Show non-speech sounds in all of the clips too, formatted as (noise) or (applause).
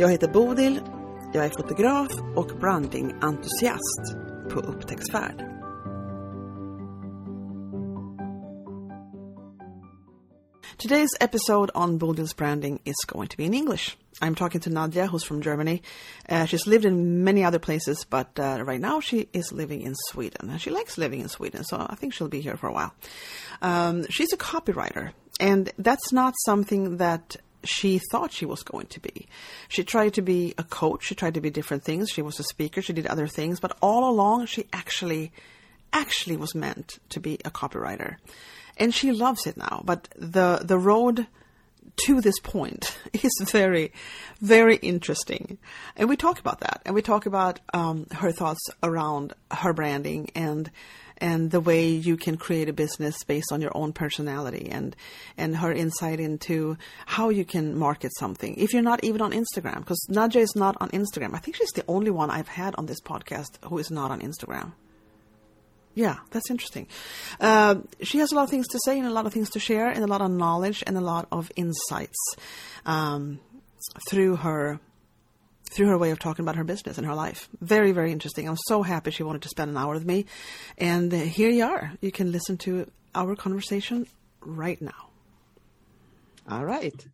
Jag heter Bodil, jag är fotograf och brandingentusiast på upptäcktsfärd. Today's episode on Bodil's branding is going to be in English. I'm talking to Nadia, who's from Germany. Uh, she's lived in many other places, but uh, right now she is living in Sweden. And she likes living in Sweden, so I think she'll be here for a while. Um, she's a copywriter, and that's not something that she thought she was going to be. She tried to be a coach, she tried to be different things, she was a speaker, she did other things, but all along she actually actually was meant to be a copywriter. And she loves it now, but the the road to this point (laughs) is very, very interesting. And we talk about that. And we talk about um, her thoughts around her branding and and the way you can create a business based on your own personality and and her insight into how you can market something if you're not even on Instagram because Nadia is not on Instagram. I think she's the only one I've had on this podcast who is not on Instagram. Yeah, that's interesting. Uh, she has a lot of things to say and a lot of things to share and a lot of knowledge and a lot of insights um, through her through her way of talking about her business and her life. Very, very interesting. I'm so happy she wanted to spend an hour with me. And here you are. You can listen to our conversation right now. All right.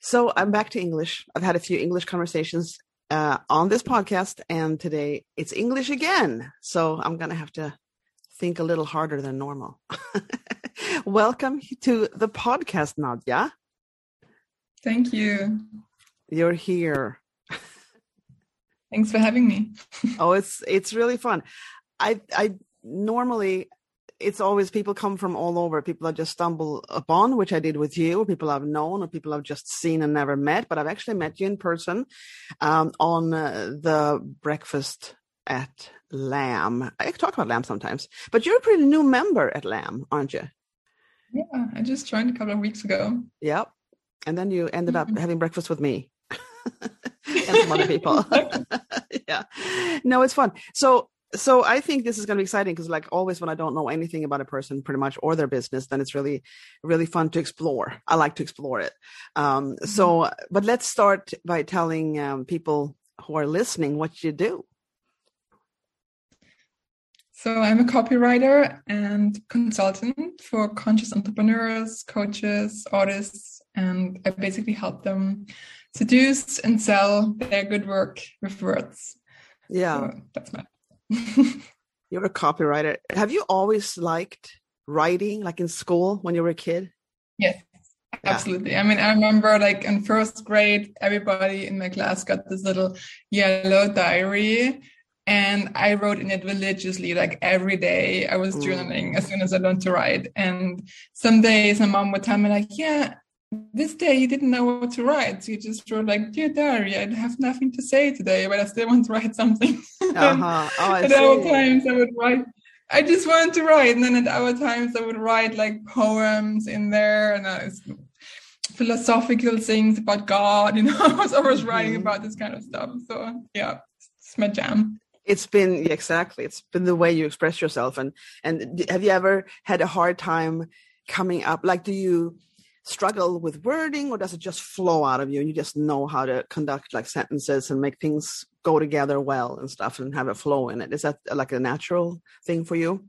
So I'm back to English. I've had a few English conversations uh, on this podcast, and today it's English again. So I'm going to have to think a little harder than normal. (laughs) Welcome to the podcast, Nadia. Thank you. You're here. Thanks for having me. (laughs) oh, it's it's really fun. I I normally it's always people come from all over. People I just stumble upon, which I did with you. People I've known, or people I've just seen and never met. But I've actually met you in person um, on uh, the breakfast at Lamb. I talk about Lamb sometimes, but you're a pretty new member at Lamb, aren't you? Yeah, I just joined a couple of weeks ago. Yep, and then you ended up mm-hmm. having breakfast with me (laughs) and some other people. (laughs) yeah, no, it's fun. So so I think this is going to be exciting because, like always, when I don't know anything about a person, pretty much, or their business, then it's really, really fun to explore. I like to explore it. Um, mm-hmm. So, but let's start by telling um, people who are listening what you do. So I'm a copywriter and consultant for conscious entrepreneurs, coaches, artists, and I basically help them seduce and sell their good work with words. Yeah, so that's my. (laughs) You're a copywriter. Have you always liked writing, like in school when you were a kid? Yes, absolutely. I mean, I remember like in first grade, everybody in my class got this little yellow diary and I wrote in it religiously, like every day. I was mm. journaling as soon as I learned to write. And some days my mom would tell me, like, yeah, this day you didn't know what to write. You just wrote like, dear diary, I have nothing to say today, but I still want to write something. (laughs) Uh-huh. Oh, at other times I would write. I just wanted to write, and then at other times I would write like poems in there, and uh, philosophical things about God. (laughs) You know, I was always mm-hmm. writing about this kind of stuff. So yeah, it's my jam it's been exactly it's been the way you express yourself and and have you ever had a hard time coming up like do you struggle with wording or does it just flow out of you and you just know how to conduct like sentences and make things go together well and stuff and have a flow in it is that like a natural thing for you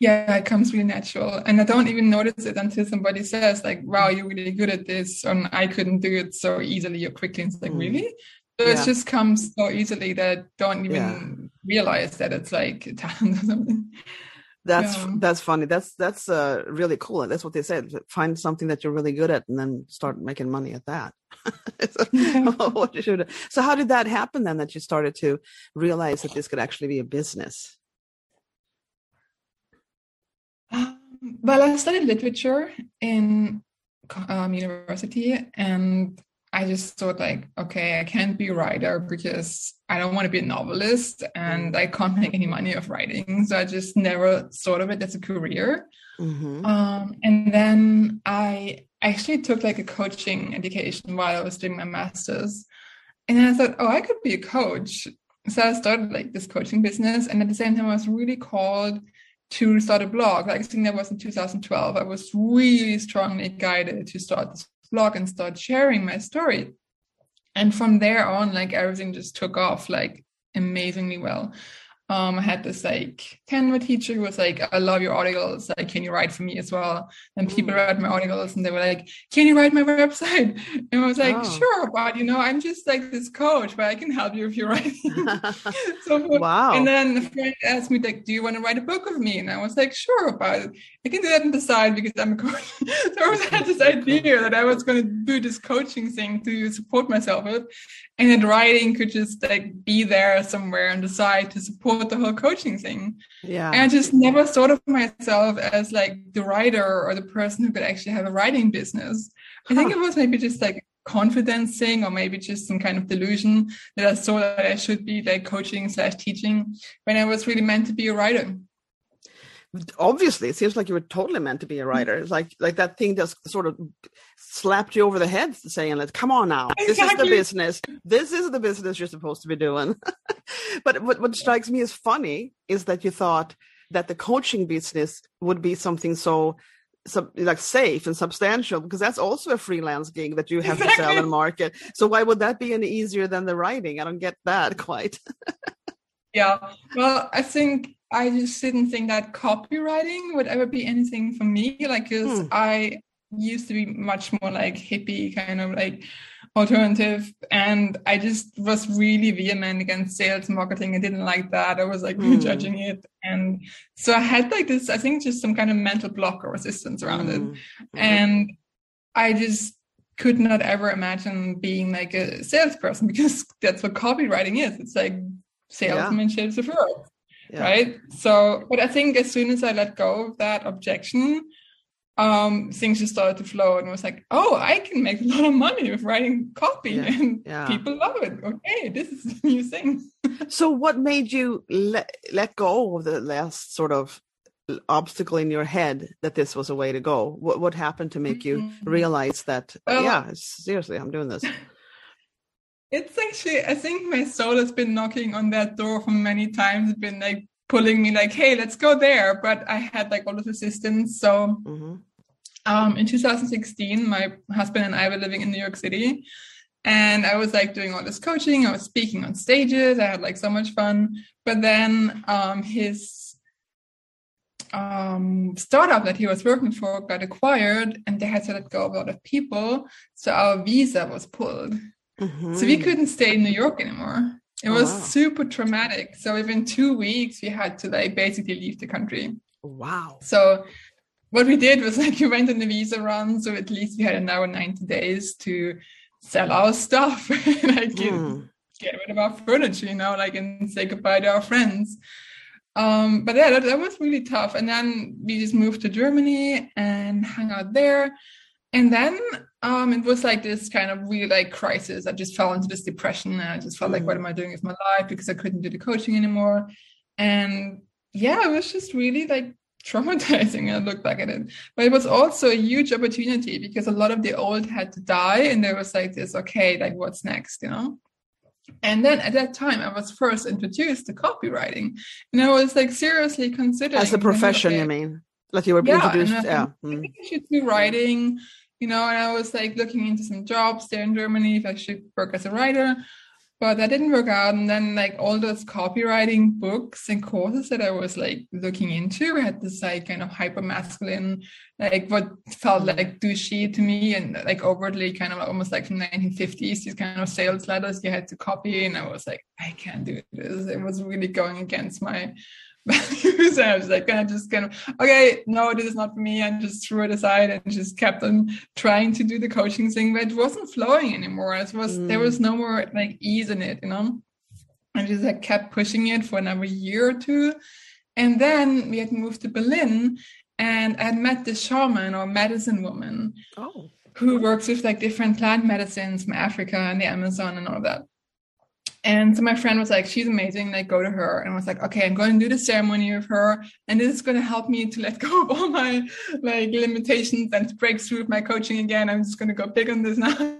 yeah it comes really natural and i don't even notice it until somebody says like wow you're really good at this and i couldn't do it so easily or quickly and it's like mm. really so yeah. it just comes so easily that I don't even yeah. realize that it's like talent or something. That's yeah. that's funny. That's that's uh, really cool. And that's what they said. Find something that you're really good at, and then start making money at that. (laughs) so, (laughs) so how did that happen then? That you started to realize that this could actually be a business. Um, well, I studied literature in um, university, and I just thought like, okay, I can't be a writer because I don't want to be a novelist and I can't make any money of writing. So I just never thought of it as a career. Mm-hmm. Um, and then I actually took like a coaching education while I was doing my master's. And then I thought, oh, I could be a coach. So I started like this coaching business. And at the same time, I was really called to start a blog. Like I think that was in 2012. I was really strongly guided to start this blog and start sharing my story. And from there on, like everything just took off like amazingly well um, I had this like Canva teacher who was like, I love your articles. Like, can you write for me as well? And people mm. read my articles and they were like, Can you write my (laughs) website? And I was like, oh. Sure, but you know, I'm just like this coach, but I can help you if you're writing. (laughs) (laughs) so wow. And then a friend asked me, like, do you want to write a book with me? And I was like, sure, but I can do that on the side because I'm a coach. so I had this idea that I was going to do this coaching thing to support myself with and that writing could just like be there somewhere on the side to support the whole coaching thing. Yeah. And i just never thought of myself as like the writer or the person who could actually have a writing business. Huh. i think it was maybe just like confidence thing or maybe just some kind of delusion that i saw that i should be like coaching slash teaching when i was really meant to be a writer obviously it seems like you were totally meant to be a mm. writer. It's like like that thing just sort of slapped you over the head saying like come on now. This is the business. This is the business you're supposed to be doing. (laughs) But what, what strikes me as funny is that you thought that the coaching business would be something so sub, like safe and substantial because that's also a freelance gig that you have exactly. to sell and market. So why would that be any easier than the writing? I don't get that (laughs) quite. Yeah. Well i think I just didn't think that copywriting would ever be anything for me. Like, because hmm. I used to be much more like hippie, kind of like alternative. And I just was really vehement against sales marketing. I didn't like that. I was like hmm. judging it. And so I had like this, I think just some kind of mental block or resistance around it. Mm-hmm. And I just could not ever imagine being like a salesperson (laughs) because that's what copywriting is. It's like salesmanship yeah. of yeah. right so but i think as soon as i let go of that objection um things just started to flow and was like oh i can make a lot of money with writing copy yeah. and yeah. people love it okay this is (laughs) a new thing so what made you let let go of the last sort of obstacle in your head that this was a way to go what what happened to make you mm-hmm. realize that well, yeah seriously i'm doing this (laughs) it's actually, I think my soul has been knocking on that door for many times, it's been like pulling me, like, hey, let's go there. But I had like all this resistance. So mm-hmm. um, in 2016, my husband and I were living in New York City. And I was like doing all this coaching. I was speaking on stages. I had like so much fun. But then um, his um, startup that he was working for got acquired and they had to let go of a lot of people. So our visa was pulled. Mm-hmm. So we couldn't stay in New York anymore. It was wow. super traumatic. So within two weeks, we had to like basically leave the country. Wow. So what we did was (laughs) like we went on the visa run, so at least we had an hour 90 days to sell our stuff, (laughs) like mm. get rid of our furniture, you know, like and say goodbye to our friends. Um, but yeah, that, that was really tough. And then we just moved to Germany and hung out there. And then um, it was like this kind of really like crisis. I just fell into this depression and I just felt like, what mm. am I doing with my life? Because I couldn't do the coaching anymore. And yeah, it was just really like (laughs) traumatizing. I look back at it. But it was also a huge opportunity because a lot of the old had to die. And there was like this, okay, like what's next, you know? And then at that time, I was first introduced to copywriting. And I was like seriously considering. As a profession, okay, you mean? Like you were yeah, introduced, yeah. I think I should be writing you know, and I was like looking into some jobs there in Germany if I should work as a writer, but that didn't work out. And then like all those copywriting books and courses that I was like looking into had this like kind of hyper masculine, like what felt like douchey to me and like overtly kind of almost like from 1950s, these kind of sales letters you had to copy. And I was like, I can't do this. It was really going against my (laughs) values. And I was like, I just kind of, okay, no, this is not for me. And just threw it aside and just kept on trying to do the coaching thing, but it wasn't flowing anymore. It was, mm. there was no more like ease in it, you know? I just like kept pushing it for another year or two. And then we had moved to Berlin and I had met this shaman or medicine woman. Oh. who works with like different plant medicines from Africa and the Amazon and all that. And so my friend was like, she's amazing. Like, go to her. And I was like, okay, I'm going to do the ceremony with her. And this is going to help me to let go of all my like limitations and to break through with my coaching again. I'm just going to go big on this now. (laughs)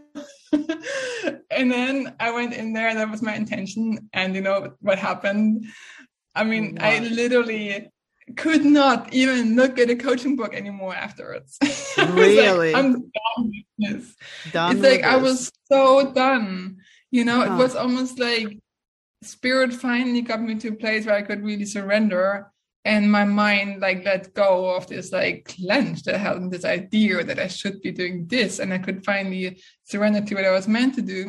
and then I went in there. That was my intention. And you know what happened? I mean, oh I literally could not even look at a coaching book anymore afterwards. (laughs) really? Like, I'm done with this. Done it's like with I was so done. You know, it was almost like spirit finally got me to a place where I could really surrender and my mind like let go of this like clench that held this idea that I should be doing this and I could finally surrender to what I was meant to do.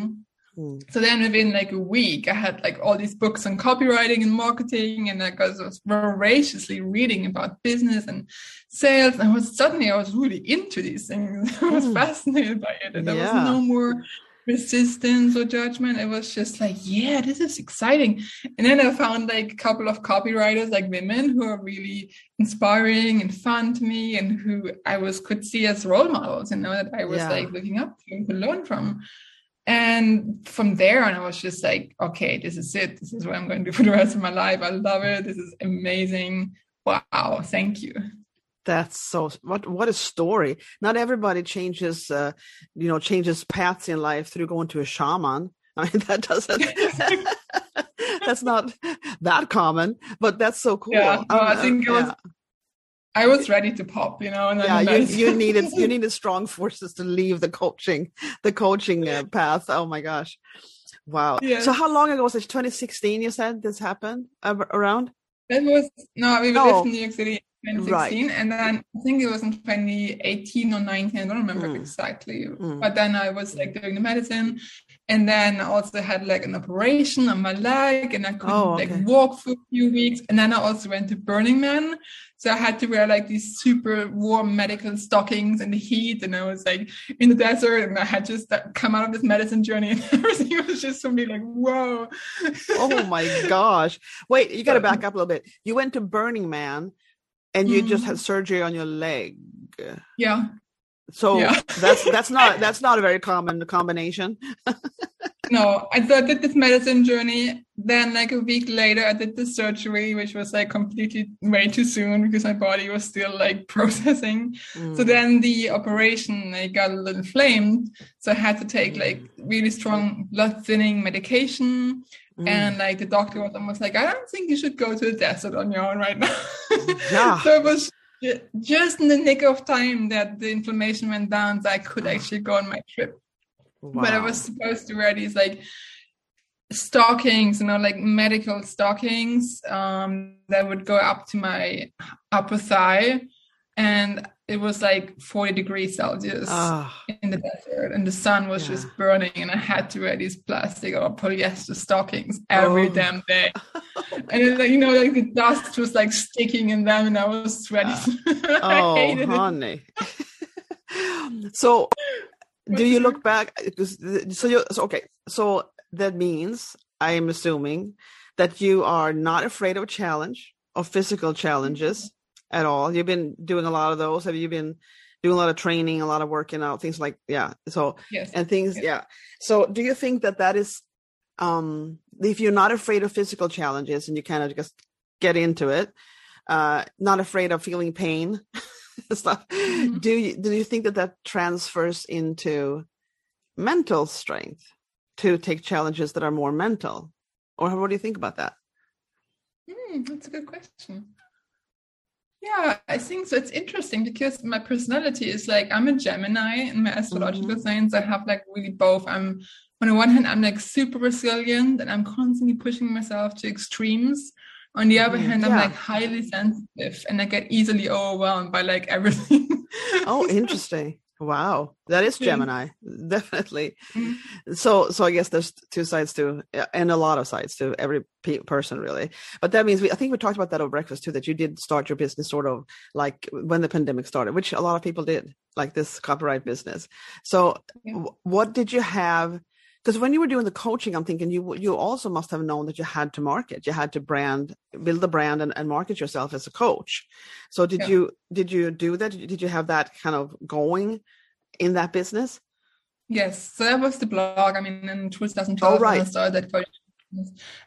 Hmm. So then within like a week, I had like all these books on copywriting and marketing, and like I was voraciously reading about business and sales. And I was suddenly I was really into these things. (laughs) I was Hmm. fascinated by it, and there was no more resistance or judgment. It was just like, yeah, this is exciting. And then I found like a couple of copywriters, like women, who are really inspiring and fun to me, and who I was could see as role models. You know that I was Yeah. like looking up to and learn from. And from there on, I was just like, okay, this is it. This is what I'm going to do for the rest of my life. I love it. This is amazing. Wow. Thank you. That's so what what a story. Not everybody changes uh you know changes paths in life through going to a shaman. I mean (laughs) that doesn't (laughs) that's not that common, but that's so cool. Yeah, no, I Um, think it was- yeah. I was ready to pop, you know, and yeah, you, you (laughs) needed you needed strong forces to leave the coaching the coaching uh, path. Oh my gosh. Wow. Yes. So how long ago was it? 2016 you said this happened around? That was no, we No. lived in New York City in Right. and then I think it was in 2018 or 19. I don't remember Mm. exactly, Mm. but then I was like doing the medicine, and then I also had like an operation on my leg, and I couldn't Oh, okay. like walk for a few weeks, and then I also went to Burning Man, so I had to wear like these super warm medical stockings in the heat, and I was like in the desert, and I had just uh, come out of this medicine journey, (laughs) and everything was just for me like whoa. Oh my gosh. Wait, you got to (laughs) back up a little bit. You went to Burning Man and you just Mhm. had surgery on your leg. yeah. So Yeah. that's that's not (laughs) that's not a very common combination. (laughs) No, I so I did this medicine journey. Then, like a week later, I did the surgery, which was like completely way too soon because my body was still like (laughs) processing. So Mm. then the operation, I got a little inflamed. So I had to take like really strong blood thinning medication. Mm. And like the doctor was almost like, I don't think you should go to the desert on your own right now. (laughs) Yeah. so it was just in the nick of time that the inflammation went down, so I could actually go on my trip but I was supposed to wear these like stockings, you know, like medical stockings um, that would go up to my upper thigh, and it was like 40 degrees Celsius Ah, in the desert, and the sun was Yeah. just burning, and I had to wear these plastic or polyester stockings every Oh. damn day, (laughs) and it, like, you know, like the dust was like sticking in them, and I was sweating. (laughs) I oh, honey. (laughs) so, do you look back? the- So you so okay. So that means I am assuming that you are not afraid of challenge of physical challenges at all. You've been doing a lot of those. Have you been doing a lot of training, a lot of working out, things like yeah. So Yes. and things Yeah. yeah so do you think that that is um if you're not afraid of physical challenges and you kind of just get into it uh not afraid of feeling pain (laughs) (laughs) stuff Mhm. do you do you think that that transfers into mental strength to take challenges that are more mental or what do you think about that Hmm, that's a good question. Yeah, I think so. It's interesting because my personality is like I'm a Gemini in my astrological Mhm. signs. I have like really both. I'm on the one hand, I'm like super resilient and I'm constantly pushing myself to extremes. On the other hand, I'm yeah. like highly sensitive and I get easily overwhelmed by like (laughs) everything. oh interesting wow that is Yeah. gemini (laughs) definitely Mhm. so so i guess there's two sides to and a lot of sides to every pe- person really but that means we i think we talked about that over breakfast too that you did start your business sort of like when the pandemic started which a lot of people did like this copyright business so Yeah. w- what did you have because when you were doing the coaching i'm thinking you you also must have known that you had to market you had to brand build the brand and, and market yourself as a coach so did Yeah. you did you do that did you have that kind of going in that business? Yes, so that was the blog. I mean, in 2012, oh, right. when I started that coaching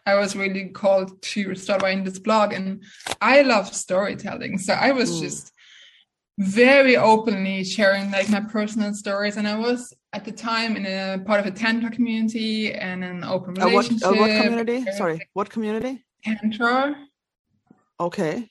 I was really called to start writing this blog, and I love storytelling. So I was mm. just very openly sharing like my personal stories, and I was at the time in a part of a tantra community and an open relationship. Uh, what, uh, what community? Sorry, what community? Tantra. Okay.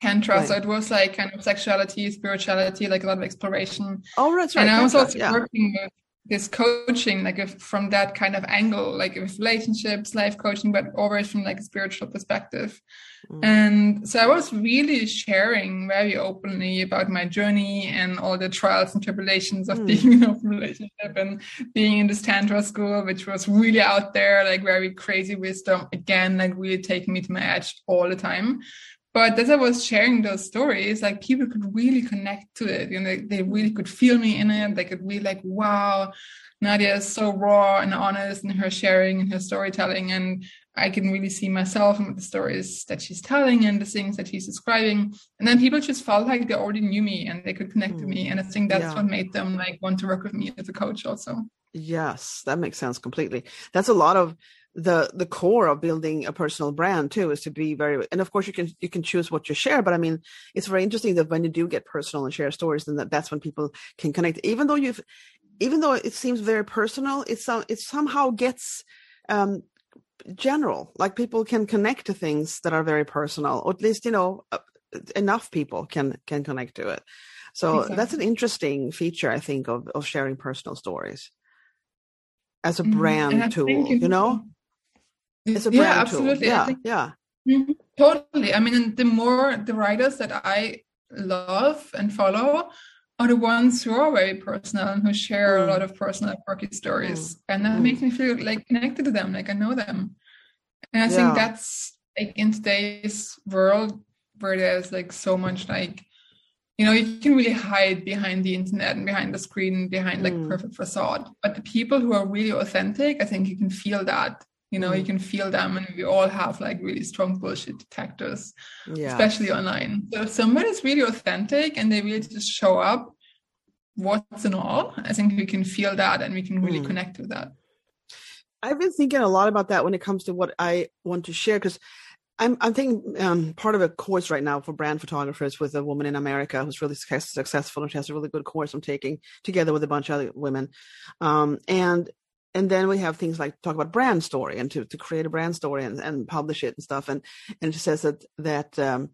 Tantra. Right. So it was like kind of sexuality, spirituality, like a lot of exploration. Oh, that's right. And I was also yeah. working with this coaching like if from that kind of angle like with relationships life coaching but always from like a spiritual perspective mm. and so i was really sharing very openly about my journey and all the trials and tribulations of mm. being in a relationship and being in this tantra school which was really out there like very crazy wisdom again like really taking me to my edge all the time but as I was sharing those stories, like people could really connect to it. You know, they, they really could feel me in it. They could be like, wow, Nadia is so raw and honest in her sharing and her storytelling. And I can really see myself in the stories that she's telling and the things that she's describing. And then people just felt like they already knew me and they could connect mm. to me. And I think that's yeah. what made them like want to work with me as a coach also. Yes, that makes sense completely. That's a lot of the the core of building a personal brand too is to be very and of course you can you can choose what you share but i mean it's very interesting that when you do get personal and share stories then that, that's when people can connect even though you've even though it seems very personal it's some it somehow gets um general like people can connect to things that are very personal or at least you know uh, enough people can can connect to it so exactly. that's an interesting feature i think of of sharing personal stories as a mm-hmm. brand tool you know it's a yeah, absolutely. Tool. Yeah, think, yeah. Mm-hmm, totally. I mean, the more the writers that I love and follow are the ones who are very personal and who share mm. a lot of personal quirky stories, mm. and that mm. makes me feel like connected to them, like I know them. And I yeah. think that's like in today's world where there's like so much like you know you can really hide behind the internet and behind the screen behind like mm. perfect facade but the people who are really authentic i think you can feel that you know you mm. can feel them and we all have like really strong bullshit detectors yeah. especially online so if somebody's really authentic and they really just show up what's in all i think we can feel that and we can really mm. connect with that i've been thinking a lot about that when it comes to what i want to share because I'm, I'm thinking um, part of a course right now for brand photographers with a woman in America who's really successful and she has a really good course I'm taking together with a bunch of other women. Um, and and then we have things like talk about brand story and to, to create a brand story and, and publish it and stuff. And and she says that that um,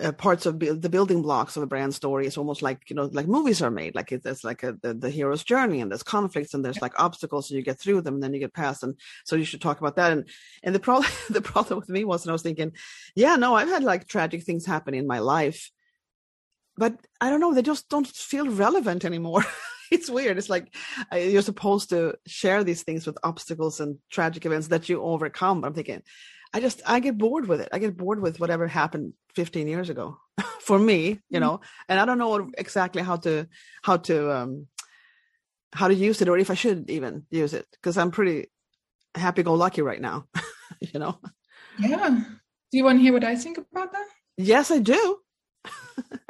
uh, parts of the building blocks of a brand story is almost like you know like movies are made. Like it's like a, the, the hero's journey and there's conflicts and there's like obstacles and you get through them and then you get past and so you should talk about that. And and the problem (laughs) the problem with me was and I was thinking yeah no I've had like tragic things happen in my life but I don't know they just don't feel relevant anymore (laughs) (laughs) it's weird. It's like uh, you're supposed to share these things with obstacles and tragic events that you overcome. But I'm thinking, I just I get bored with it. I get bored with whatever happened 15 years ago (laughs) for me, you mm-hmm. know. And I don't know exactly how to how to um how to use it or if I should even use it because I'm pretty happy go lucky right now, (laughs) you know. Yeah. Do you want to hear what I think about that? Yes, I do.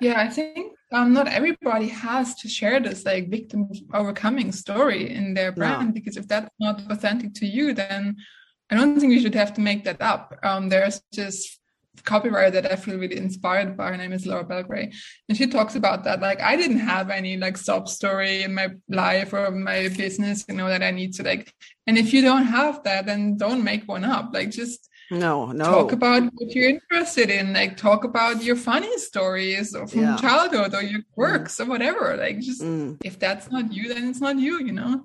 yeah, I think um, not everybody has to share this like victim overcoming story in their brand no. because if that's not authentic to you, then I don't think you should have to make that up. Um, there's just copywriter that I feel really inspired by. Her name is Laura Belgray, and she talks about that. Like, I didn't have any like sob story in my life or my business, you know, that I need to like. And if you don't have that, then don't make one up. Like, just no, no. Talk about what you're interested in. Like talk about your funny stories or from yeah. childhood or your works mm. or whatever. Like just mm. if that's not you, then it's not you, you know?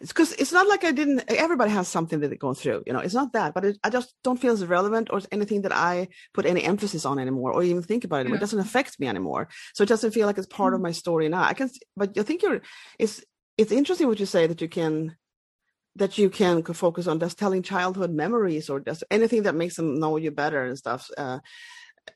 It's because it's not like I didn't. Everybody has something that they go through, you know. It's not that, but it, I just don't feel as relevant or anything that I put any emphasis on anymore, or even think about it. Yeah. It doesn't affect me anymore, so it doesn't feel like it's part mm. of my story now. I can, but I think you're. It's it's interesting what you say that you can that you can focus on just telling childhood memories or just anything that makes them know you better and stuff. Uh,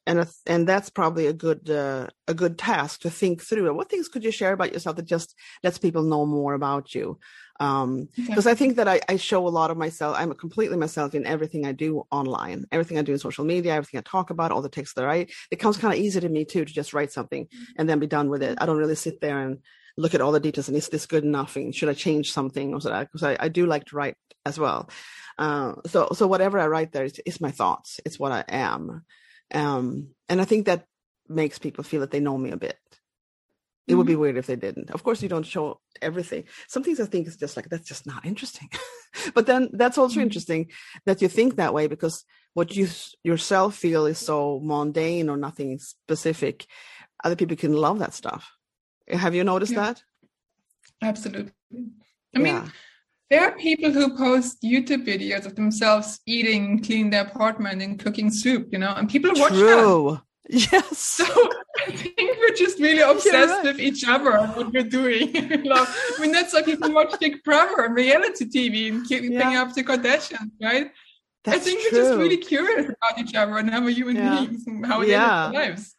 and and that's probably a good uh, a good task to think through. What things could you share about yourself that just lets people know more about you? Because um, okay. I think that I, I, show a lot of myself. I'm completely myself in everything I do online, everything I do in social media, everything I talk about, all the texts that I write. It comes kind of easy to me too to just write something and then be done with it. I don't really sit there and look at all the details and is this good enough and should I change something or so that because I, I do like to write as well. Uh, so so whatever I write there is, is my thoughts. It's what I am, um, and I think that makes people feel that they know me a bit. It would be Mm-hmm. weird if they didn't. Of course, you don't show everything. Some things I think is just like that's just not interesting. (laughs) but then that's also Mhm. interesting that you think that way because what you yourself feel is so mundane or nothing specific. Other people can love that stuff. Have you noticed Yeah. that? Absolutely. I mean, there are people who post YouTube videos of themselves eating, cleaning their apartment, and cooking soup, you know, and people watch that. True. (laughs) Yes. So I think we're just really obsessed right. with each other and what we're doing. (laughs) You I mean, that's why people watch Big Brother and reality TV and keeping Yeah. up the Kardashians, right? That's I think true. we're just really curious about each other and how we're human Yeah. beings and how we Yeah. live our lives.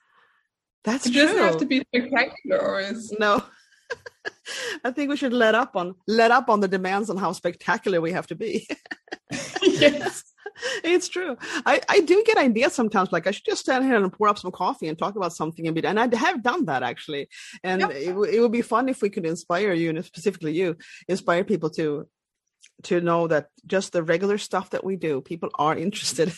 That's It true. doesn't have to be spectacular always. No. (laughs) I think we should let up on let up on the demands on how spectacular we have to be. (laughs) yes. (laughs) it's true. I, I do get ideas sometimes like I should just stand here and pour up some coffee and talk about something a bit. And I have done that actually. And Yeah. it, w- it would be fun if we could inspire you and specifically you, inspire people to to know that just the regular stuff that we do, people are interested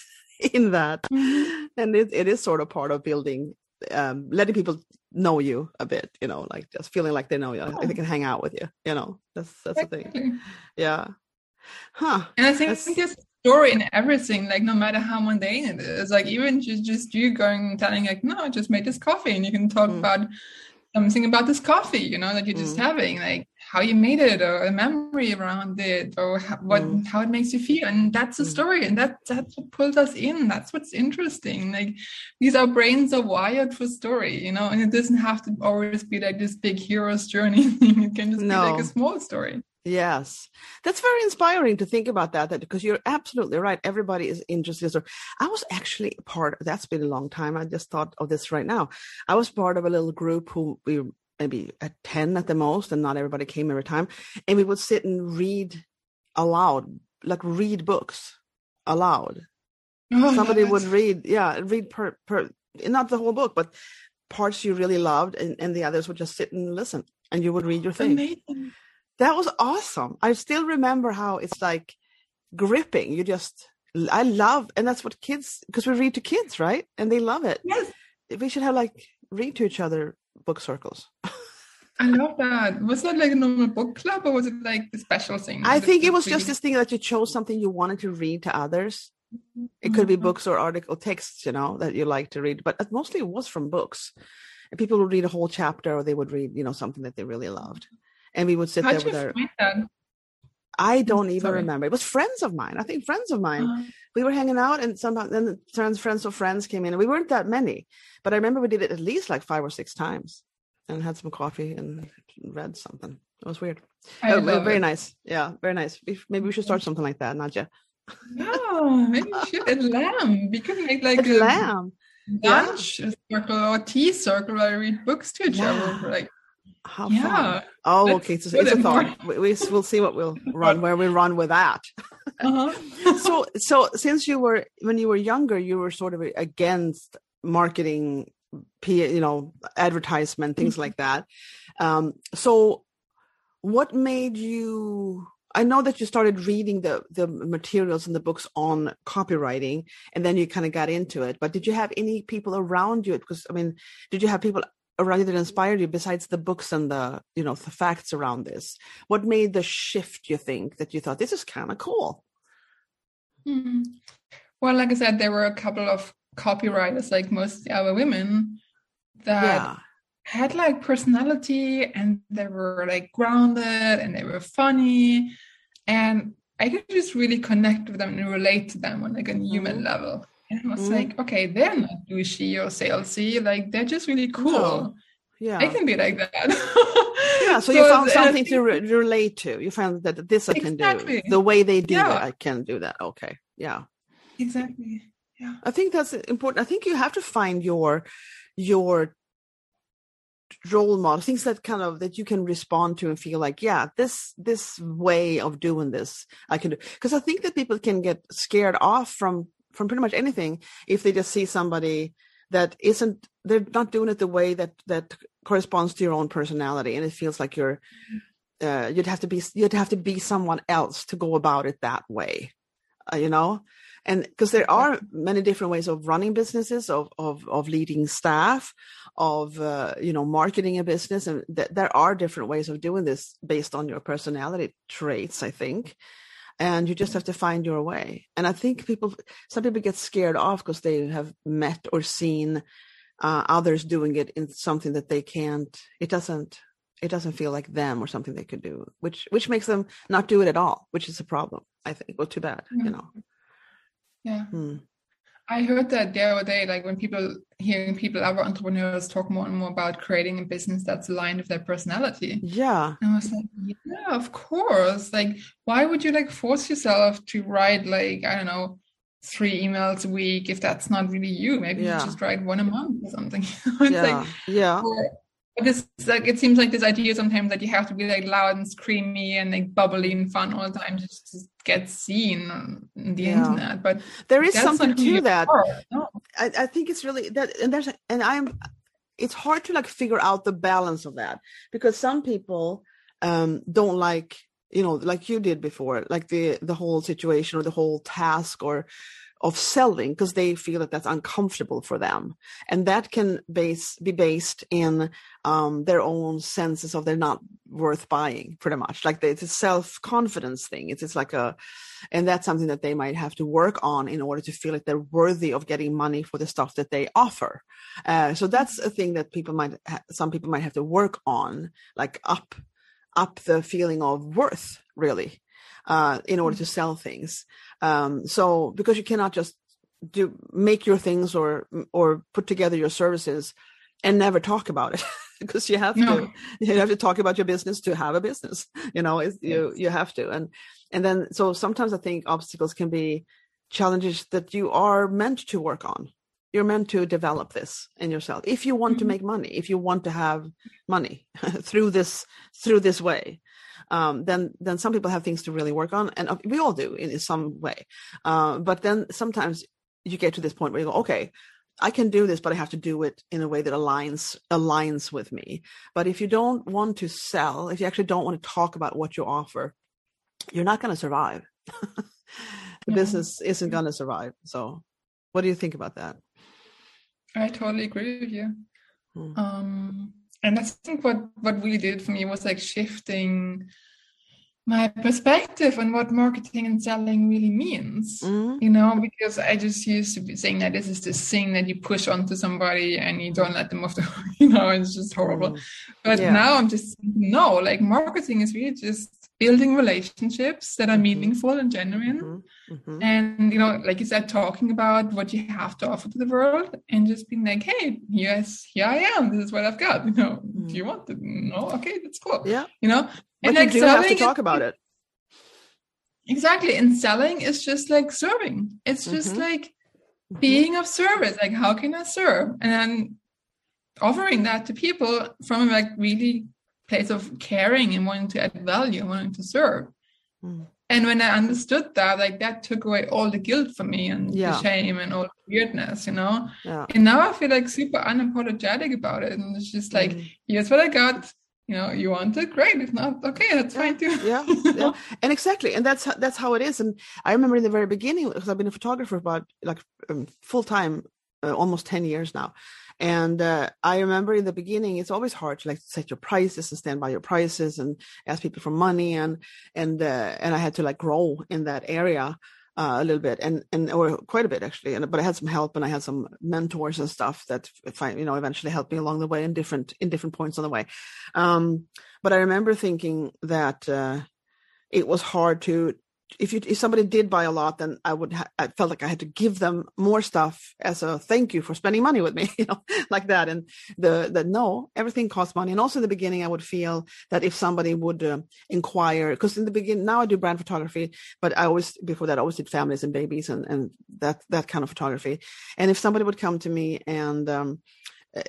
in that. Mhm. And it, it is sort of part of building um letting people know you a bit, you know, like just feeling like they know you, like they can hang out with you, you know. That's that's the thing. Yeah. Huh. And I think That's- there's story in everything, like no matter how mundane it is. Like even just just you going telling like, no, I just made this coffee and you can talk Mm. about something about this coffee, you know, that you're just Mm. having, like how you made it or a memory around it or how, what Mm. how it makes you feel. And that's the Mm. story. And that that's what pulls us in. That's what's interesting. Like these our brains are wired for story, you know, and it doesn't have to always be like this big hero's journey. Thing. (laughs) It can just be like a small story. Yes, that's very inspiring to think about that. That because you're absolutely right. Everybody is interested. So I was actually part. That's been a long time. I just thought of this right now. I was part of a little group who we maybe at ten at the most, and not everybody came every time. And we would sit and read aloud, like read books aloud. Oh, Somebody would read, yeah, read per per not the whole book, but parts you really loved, and, and the others would just sit and listen, and you would read your thing Amazing. that was awesome. I still remember how it's like gripping. You just, I love, and that's what kids, because we read to kids, right? And they love it. Yes, We should have like read to each other book circles. I love that. Was that like a normal book club or was it like a special thing? I think it was just this thing that you chose something you wanted to read to others. It could be Mhm. books or article texts, you know, that you like to read, but mostly it was from books. And people would read a whole chapter or they would read, you know, something that they really loved. And we would sit How'd there with our? I don't even Sorry. remember. It was friends of mine. I think friends of mine. We were hanging out and somehow then the friends friends of friends came in and we weren't that many but i remember we did it at least like five or six times and had some coffee and read something it was weird Oh, very it. nice yeah very nice maybe we should start something like that Nadia. No, maybe we should at Lamb. We could make like At a lamb yeah. lunch circle or tea circle where we read books to each Yeah. other. Like, how yeah. fun oh let's okay so it's a thought we, we- we'll see what we'll run where we run with that Uh-huh. (laughs) so so since you were when you were younger you were sort of against marketing P, you know advertisement things like that. Um so what made you i know that you started reading the the materials and the books on copywriting and then you kind of got into it but did you have any people around you? Because i mean did you have people around that inspired you besides the books and the you know the facts around this what made the shift you think that you thought this is kind of cool Hmm. Well, like I said, there were a couple of copywriters, like most other women, that yeah had like personality and they were like grounded and they were funny. And I could just really connect with them and relate to them on like a human Mhm. level. And I was Mhm. like, okay, they're not douchey or salesy. Like they're just really cool. No. yeah I can be like that. (laughs) Yeah, so, you (laughs) found something to re- relate to. You found that this I can Exactly. do. The way they do Yeah. it, I can do that. Okay. Yeah. Exactly. Yeah. I think that's important. I think you have to find your your role model, things that kind of that you can respond to and feel like, yeah, this this way of doing this I can do. Because I think that people can get scared off from from pretty much anything if they just see somebody that isn't they're not doing it the way that that corresponds to your own personality and it feels like you're uh, you'd have to be you'd have to be someone else to go about it that way uh, you know? And because there are many different ways of running businesses of of, of leading staff of uh, you know marketing a business and th- there are different ways of doing this based on your personality traits i think and you just have to find your way and i think people some people get scared off because they have met or seen uh, others doing it in something that they can't it doesn't it doesn't feel like them or something they could do which which makes them not do it at all which is a problem i think well too bad you know yeah. Hmm. I heard that the other day, like when people hearing people, other entrepreneurs talk more and more about creating a business that's aligned with their personality. Yeah. And I was like, yeah, of course. Like, why would you like force yourself to write like, I don't know, three emails a week if that's not really you? Maybe yeah. you just write one a month or something. (laughs) yeah. Like, yeah. Or, this like it seems like this idea sometimes that you have to be like loud and screamy and like bubbly and fun all the time to just get seen on the yeah. internet but there is something to that no. I, I think it's really that and there's and i'm it's hard to like figure out the balance of that because some people um don't like you know like you did before like the the whole situation or the whole task or of selling because they feel that that's uncomfortable for them. And that can base be based in um, their own senses of they're not worth buying pretty much. Like it's a self-confidence thing. It's, like a and that's something that they might have to work on in order to feel like they're worthy of getting money for the stuff that they offer. Uh, so that's a thing that people might ha- some people might have to work on like up up the feeling of worth really uh, in order to sell things. Um, so because you cannot just do make your things or or put together your services and never talk about it (laughs) because you have no. to (laughs) you have to talk about your business to have a business (laughs) you know yes. you you have to and and then so sometimes i think obstacles can be challenges that you are meant to work on you're meant to develop this in yourself if you want mm-hmm. to make money if you want to have money through this through this way um, then then some people have things to really work on, and uh, we all do in, in some way. Uh, but then sometimes you get to this point where you go, okay, I can do this, but I have to do it in a way that aligns aligns with me. But if you don't want to sell, if you actually don't want to talk about what you offer, you're not going to survive. (laughs) the yeah. business isn't going to survive. So, what do you think about that? I totally agree with you. Hmm. Um, and I think what what really did for me was like shifting my perspective on what marketing and selling really means mm-hmm. you know because i just used to be saying that this is this thing that you push onto somebody and you don't let them off the (laughs) you know it's just horrible mm-hmm. but yeah. now i'm just no like marketing is really just building relationships that are mm-hmm. meaningful and genuine mm-hmm. Mm-hmm. and you know like you said talking about what you have to offer to the world and just being like hey yes here i am this is what i've got (laughs) you know do you want it no okay that's cool yeah you know but and you do have to talk about it. Exactly. And selling is just like serving. It's just mm-hmm. like mm-hmm. being of service. Like, how can I serve? And then offering that to people from a like really place of caring and wanting to add value and wanting to serve. Mm. And when I understood that, like that took away all the guilt for me and yeah. the shame and all the weirdness, you know. Yeah. And now I feel like super unapologetic about it. And it's just like, mm. here's what I got you know you want it great if not okay that's yeah, fine too yeah (laughs) yeah and exactly and that's that's how it is and i remember in the very beginning because i've been a photographer about like um, full time uh, almost 10 years now and uh, i remember in the beginning it's always hard to like set your prices and stand by your prices and ask people for money and and uh, and i had to like grow in that area uh, a little bit and and or quite a bit actually and but i had some help and i had some mentors and stuff that I, you know eventually helped me along the way in different in different points on the way. Um but i remember thinking that uh it was hard to if you if somebody did buy a lot, then I would ha- I felt like I had to give them more stuff as a thank you for spending money with me, (laughs) you know, like that. And the the no, everything costs money. And also in the beginning, I would feel that if somebody would uh, inquire, because in the beginning now I do brand photography, but I always before that I always did families and babies and and that that kind of photography. And if somebody would come to me and um, uh,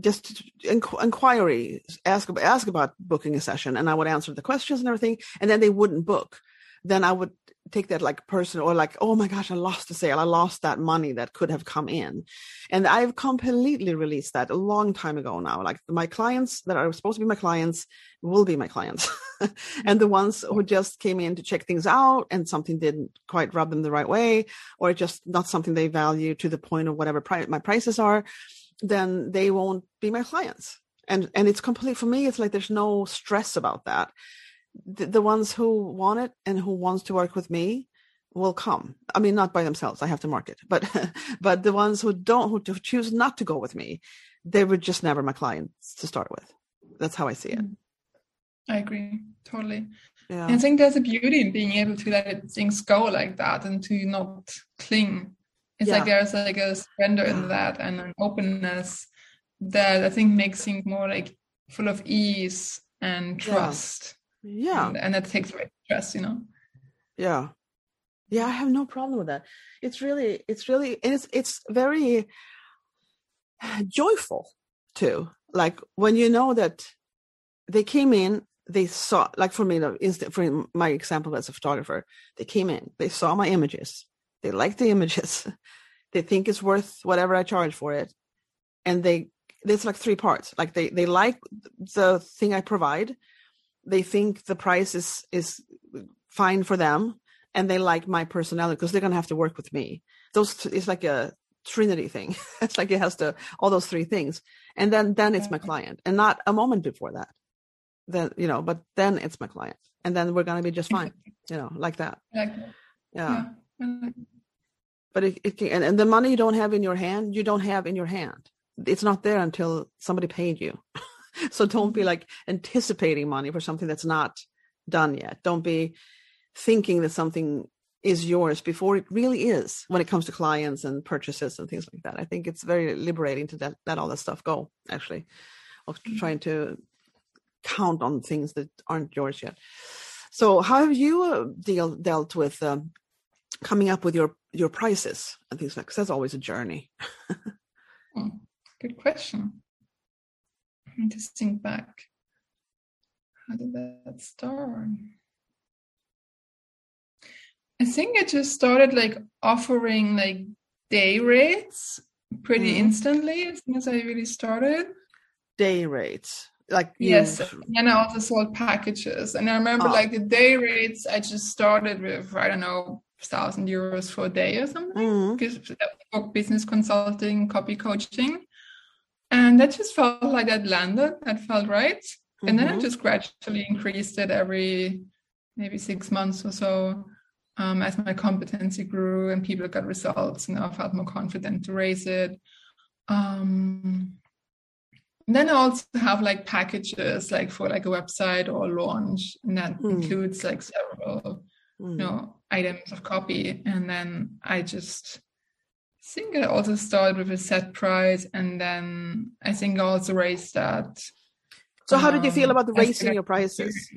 just inqu- inquiry, ask ask about booking a session, and I would answer the questions and everything, and then they wouldn't book then I would take that like personal or like oh my gosh i lost the sale. I lost that money that could have come in. And i've completely released that a long time ago now. Like my clients that are supposed to be my clients will be my clients. (laughs) And the mm-hmm. ones who just came in to check things out and something didn't quite rub them the right way or just not something they value to the point of whatever pri- my prices are then they won't be my clients. And and it's complete for me it's like there's no stress about that the, the ones who want it and who wants to work with me will come. I mean, not by themselves. I have to market, but (laughs) but the ones who don't, who choose not to go with me, they were just never my clients to start with. That's how I see it. Mm. I agree totally. Yeah. I think there's a beauty in being able to let things go like that and to not cling. It's yeah. like there's like a surrender in that and an openness that I think makes things more like full of ease and trust yeah. And, and that takes away stress you know? Yeah. Yeah i have no problem with that. It's really it's really it's it's very joyful too. Like when you know that they came in they saw like for me for my example as a photographer they came in they saw my images they like the images (laughs) they think it's worth whatever i charge for it and they there's like three parts. Like they they like the thing i provide they think the price is is fine for them and they like my personality because they're going to have to work with me. Those it's like a trinity thing. (laughs) It's like it has to all those three things. And then then it's my client and not a moment before that. Then you know but then it's my client and then we're going to be just fine (laughs) you know like that. Yeah, yeah. Mm-hmm. but it, it can, and, and the money you don't have in your hand you don't have in your hand. It's not there until somebody paid you (laughs) (laughs) so don't be mm-hmm. like anticipating money for something that's not done yet. Don't be thinking that something is yours before it really is when it comes to clients and purchases and things like that. I think it's very liberating to let, let all that stuff go, actually, of mm-hmm. trying to count on things that aren't yours yet. So, how have you uh, deal, dealt with um, coming up with your your prices and things like? Because that's always a journey. (laughs) Hmm, good question. I need to think back. How did that start? I think I just started like offering like day rates pretty mm. instantly as soon as I really started. Day rates. Like yes, and I also sold packages. And I remember oh. like the day rates I just started with, I don't know, thousand euros for a day or something. Because business consulting, copy coaching and that just felt like that landed that felt right mm-hmm. and then i mm-hmm. just gradually increased it every maybe six months or so um, as my competency grew and people got results and i felt more confident to raise it um, then i also have like packages like for like a website or launch and that mm. includes like several mm. you know items of copy and then i just I think I also started with a set price and then I think I also raised that. So how did you feel um, about the raising your prices?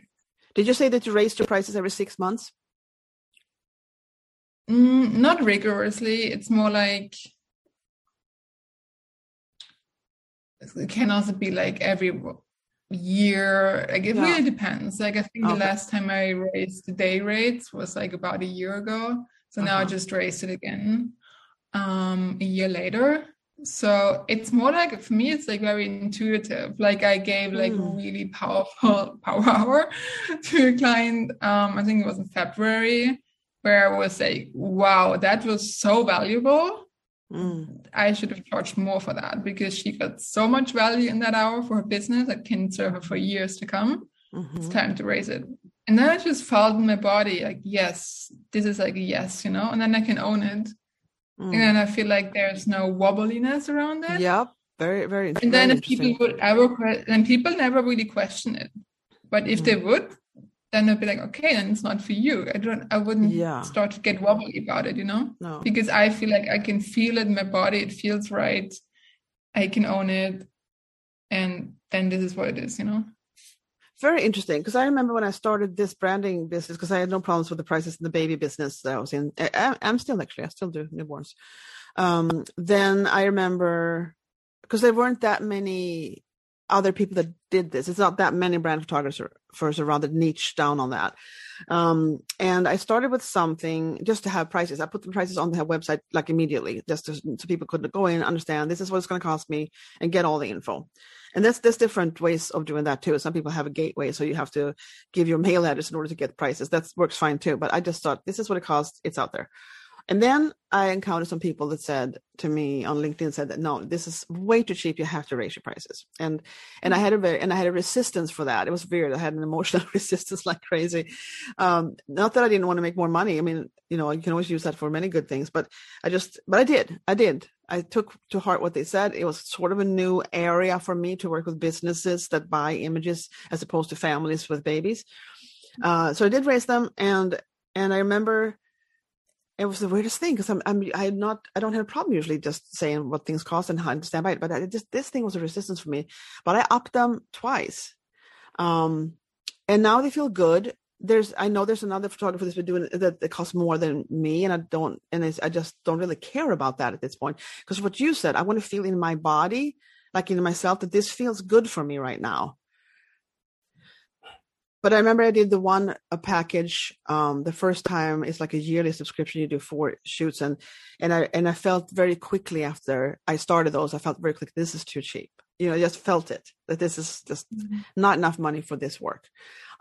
Did you say that you raised your prices every six months? Mm, not rigorously. It's more like it can also be like every year. Like it yeah. really depends. Like I think okay. the last time I raised the day rates was like about a year ago. So uh-huh. now I uh-huh. just raised it again um, a year later. So it's more like for me, it's like very intuitive. Like I gave like mm. really powerful (laughs) power hour (laughs) to a client. Um, I think it was in February, where I was like, "Wow, that was so valuable. Mm. I should have charged more for that because she got so much value in that hour for her business that can serve her for years to come. Mm-hmm. It's time to raise it." And then I just felt in my body like, "Yes, this is like a yes," you know, and then I can own it Mm. And I feel like there's no wobbliness around it. Yep. Very, very And then if people would ever, and people never really question it. But if mm. they would, then they'd be like, okay, then it's not for you. I don't, I wouldn't yeah. start to get wobbly about it, you know? No. Because I feel like I can feel it in my body. It feels right. I can own it. And then this is what it is, you know? Very interesting because I remember when I started this branding business because I had no problems with the prices in the baby business that I was in. I, am still actually I still do newborns. Um, then I remember because there weren't that many other people that did this. It's not that many brand photographers or rather niche down on that. Um, and I started with something just to have prices. I put the prices on the website like immediately, just to, so people could go in, understand this is what it's going to cost me, and get all the info. And there's there's different ways of doing that too. Some people have a gateway, so you have to give your mail address in order to get prices. That works fine too. But I just thought this is what it costs. It's out there. And then I encountered some people that said to me on LinkedIn said that no, this is way too cheap. You have to raise your prices. And and I had a very and I had a resistance for that. It was weird. I had an emotional (laughs) resistance like crazy. Um, not that I didn't want to make more money. I mean, you know, you can always use that for many good things. But I just but I did. I did. I took to heart what they said. It was sort of a new area for me to work with businesses that buy images as opposed to families with babies. Uh, so I did raise them, and and I remember it was the weirdest thing because I'm, I'm I'm not I don't have a problem usually just saying what things cost and how to stand by it, but I just this thing was a resistance for me. But I upped them twice, um, and now they feel good. There's I know there's another photographer that's been doing that, that costs more than me, and I don't and I just don't really care about that at this point because what you said, I want to feel in my body, like in myself, that this feels good for me right now but I remember I did the one a package um, the first time. It's like a yearly subscription. You do four shoots, and and I and I felt very quickly after I started those. I felt very quickly this is too cheap. You know, I just felt it that this is just mm-hmm. not enough money for this work.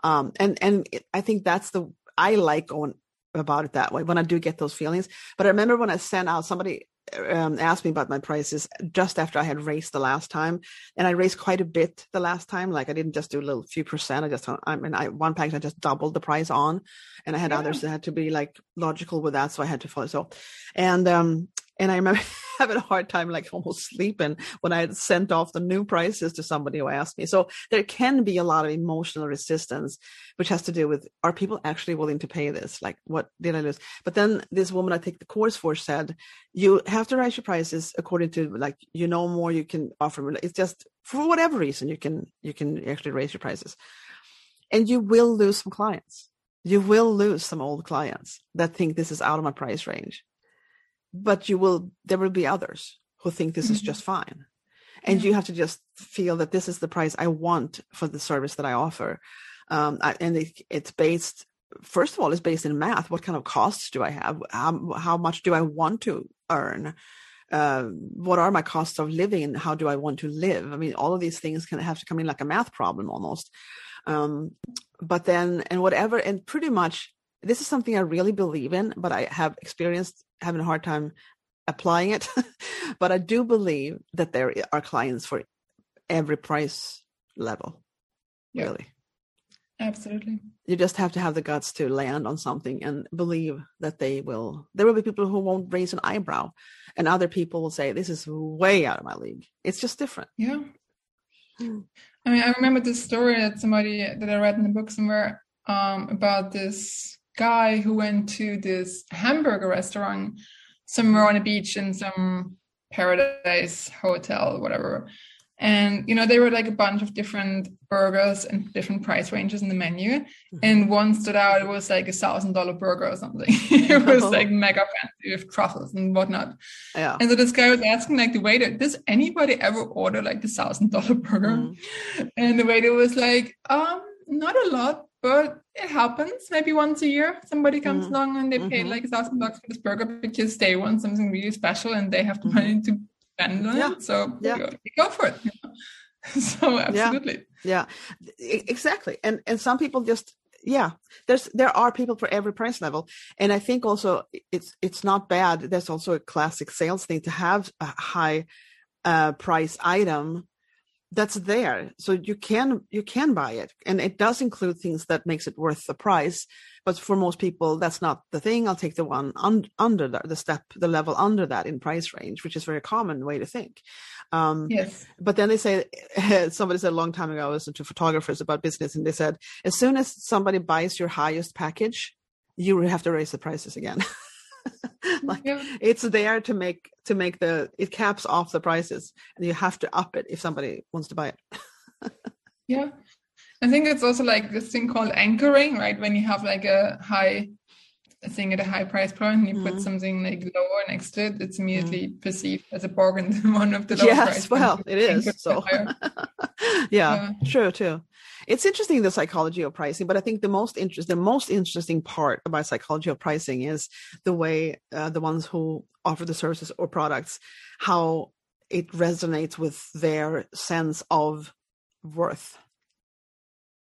Um, and and it, I think that's the I like going about it that way when I do get those feelings. But I remember when I sent out somebody um, asked me about my prices just after I had raised the last time, and I raised quite a bit the last time. Like I didn't just do a little few percent. I just, I mean, I one package I just doubled the price on, and I had yeah. others that had to be like logical with that, so I had to follow. So, and um, and I remember (laughs) having a hard time, like almost sleeping when I had sent off the new prices to somebody who asked me. So there can be a lot of emotional resistance, which has to do with are people actually willing to pay this? Like, what did I lose? But then this woman I take the course for said, you have to raise your prices according to like you know more you can offer. It's just for whatever reason you can you can actually raise your prices, and you will lose some clients. You will lose some old clients that think this is out of my price range but you will there will be others who think this mm-hmm. is just fine. And yeah. you have to just feel that this is the price i want for the service that i offer. Um, and it, it's based first of all it's based in math. What kind of costs do i have? How, how much do i want to earn? Uh, what are my costs of living and how do i want to live? I mean all of these things can have to come in like a math problem almost. Um, but then and whatever and pretty much this is something I really believe in, but I have experienced having a hard time applying it. (laughs) but I do believe that there are clients for every price level. Yep. Really. Absolutely. You just have to have the guts to land on something and believe that they will. There will be people who won't raise an eyebrow, and other people will say, This is way out of my league. It's just different. Yeah. Hmm. I mean, I remember this story that somebody that I read in the book somewhere um, about this guy who went to this hamburger restaurant somewhere on a beach in some paradise hotel, whatever. And you know, there were like a bunch of different burgers and different price ranges in the menu. Mm-hmm. And one stood out, it was like a thousand dollar burger or something. (laughs) it was oh. like mega fancy with truffles and whatnot. Yeah. And so this guy was asking like the waiter, does anybody ever order like the thousand dollar (laughs) burger? Mm-hmm. And the waiter was like, um, not a lot, but it happens maybe once a year somebody comes mm-hmm. along and they pay mm-hmm. like a thousand bucks for this burger because they want something really special and they have the mm-hmm. money to spend on yeah. it so yeah. go, go for it (laughs) so absolutely yeah. yeah exactly and and some people just yeah there's there are people for every price level and i think also it's it's not bad there's also a classic sales thing to have a high uh, price item that's there. So you can you can buy it. And it does include things that makes it worth the price. But for most people that's not the thing. I'll take the one un- under the, the step the level under that in price range which is a very common way to think. Um, yes. but then they say (laughs) somebody said a long time ago i listened to photographers about business and they said as soon as somebody buys your highest package you have to raise the prices again (laughs) (laughs) like yeah. it's there to make to make the it caps off the prices and you have to up it if somebody wants to buy it. (laughs) Yeah. I think it's also like this thing called anchoring right? When you have like a high thing at a high price point and you mm-hmm. put something like lower next to it it's immediately mm-hmm. perceived as a bargain (laughs) one of the lower yes well it is so. yeah, yeah, true too it's interesting the psychology of pricing but i think the most interest the most interesting part about psychology of pricing is the way uh, the ones who offer the services or products how it resonates with their sense of worth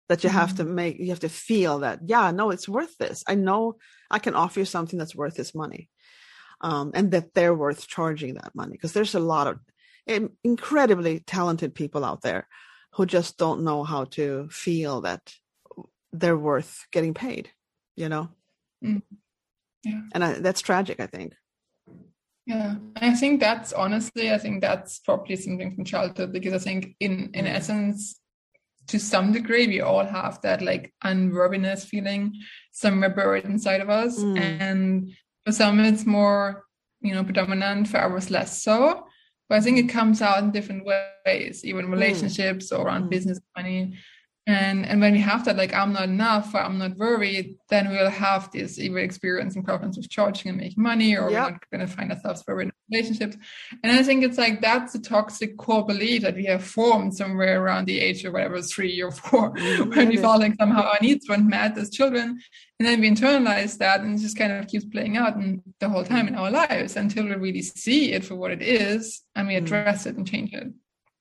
that you have mm-hmm. to make you have to feel that yeah no it's worth this i know i can offer you something that's worth this money um, and that they're worth charging that money because there's a lot of incredibly talented people out there who just don't know how to feel that they're worth getting paid you know mm. yeah and I, that's tragic i think yeah i think that's honestly i think that's probably something from childhood because i think in in mm. essence to some degree we all have that like unworthiness feeling somewhere buried inside of us mm. and for some it's more you know predominant for others less so but i think it comes out in different ways even mm. relationships mm. or around mm. business money and and when we have that like i'm not enough or i'm not worried then we'll have this either experiencing problems with charging and making money or yep. we're not going to find ourselves worried in relationships and i think it's like that's a toxic core belief that we have formed somewhere around the age of whatever three or 4 (laughs) mm-hmm. when we felt like somehow our needs weren't met as children and then we internalize that and it just kind of keeps playing out in the whole time in our lives until we really see it for what it is and we mm. address mm. it and change it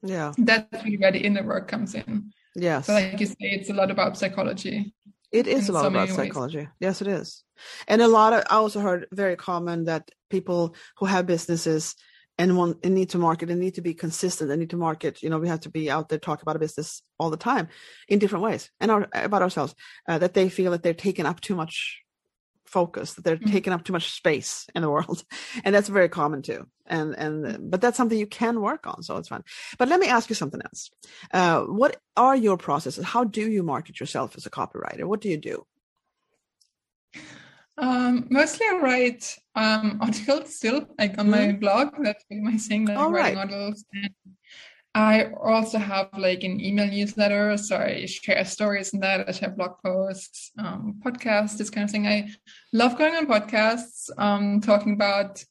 yeah that's really where the inner work comes in Yes. So like you say, it's a lot about psychology. It is a lot so about psychology. Ways. Yes, it is. And a lot of I also heard very common that people who have businesses and want and need to market and need to be consistent and need to market. You know, we have to be out there talk about a business all the time in different ways and our, about ourselves. Uh, that they feel that they're taking up too much focus that they're mm-hmm. taking up too much space in the world (laughs) and that's very common too and and but that's something you can work on so it's fun but let me ask you something else uh, what are your processes how do you market yourself as a copywriter what do you do um, mostly I write um, articles still, like on mm-hmm. my blog. That's my thing, like All writing right. articles. And I also have like an email newsletter, so I share stories in that. I share blog posts, um, podcasts, this kind of thing. I love going on podcasts, um, talking about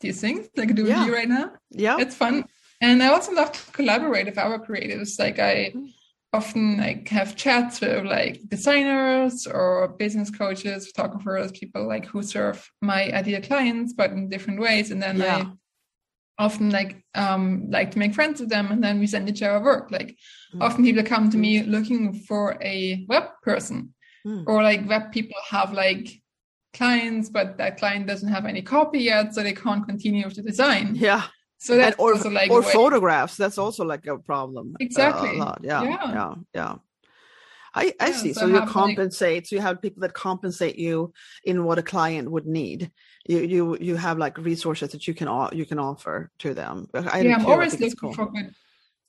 these things like I do yeah. with you right now. Yeah, it's fun, and I also love to collaborate with our creatives. Like I mm-hmm. Often like have chats with like designers or business coaches, photographers, people like who serve my ideal clients, but in different ways, and then yeah. I often like um like to make friends with them and then we send each other work like mm. often people come to me looking for a web person mm. or like web people have like clients but that client doesn't have any copy yet so they can't continue with the design yeah so that's or, also like or photographs that's also like a problem exactly uh, yeah, yeah yeah yeah I, I yeah, see. So, so you compensate. So you have people that compensate you in what a client would need. You you you have like resources that you can all you can offer to them. I yeah, I'm always looking cool. for good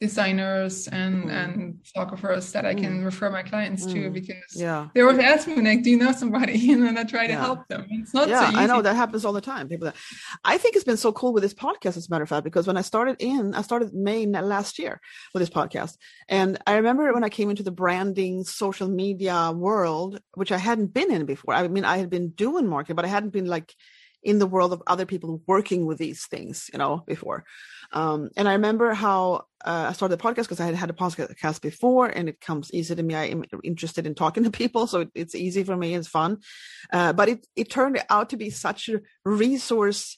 designers and mm. and photographers that I can mm. refer my clients mm. to because yeah. they always ask me like, "Do you know somebody?" (laughs) and then I try to yeah. help them. It's not yeah, so I know that happens all the time. People, that, I think it's been so cool with this podcast, as a matter of fact, because when I started in, I started May last year with this podcast, and I remember when I came into the branding social media world, which I hadn't been in before. I mean, I had been doing marketing, but I hadn't been like in the world of other people working with these things, you know, before. Um, and I remember how uh, I started the podcast because I had had a podcast before, and it comes easy to me. I am interested in talking to (laughs) people, so it's easy for me. It's fun, uh, but it it turned out to be such a resource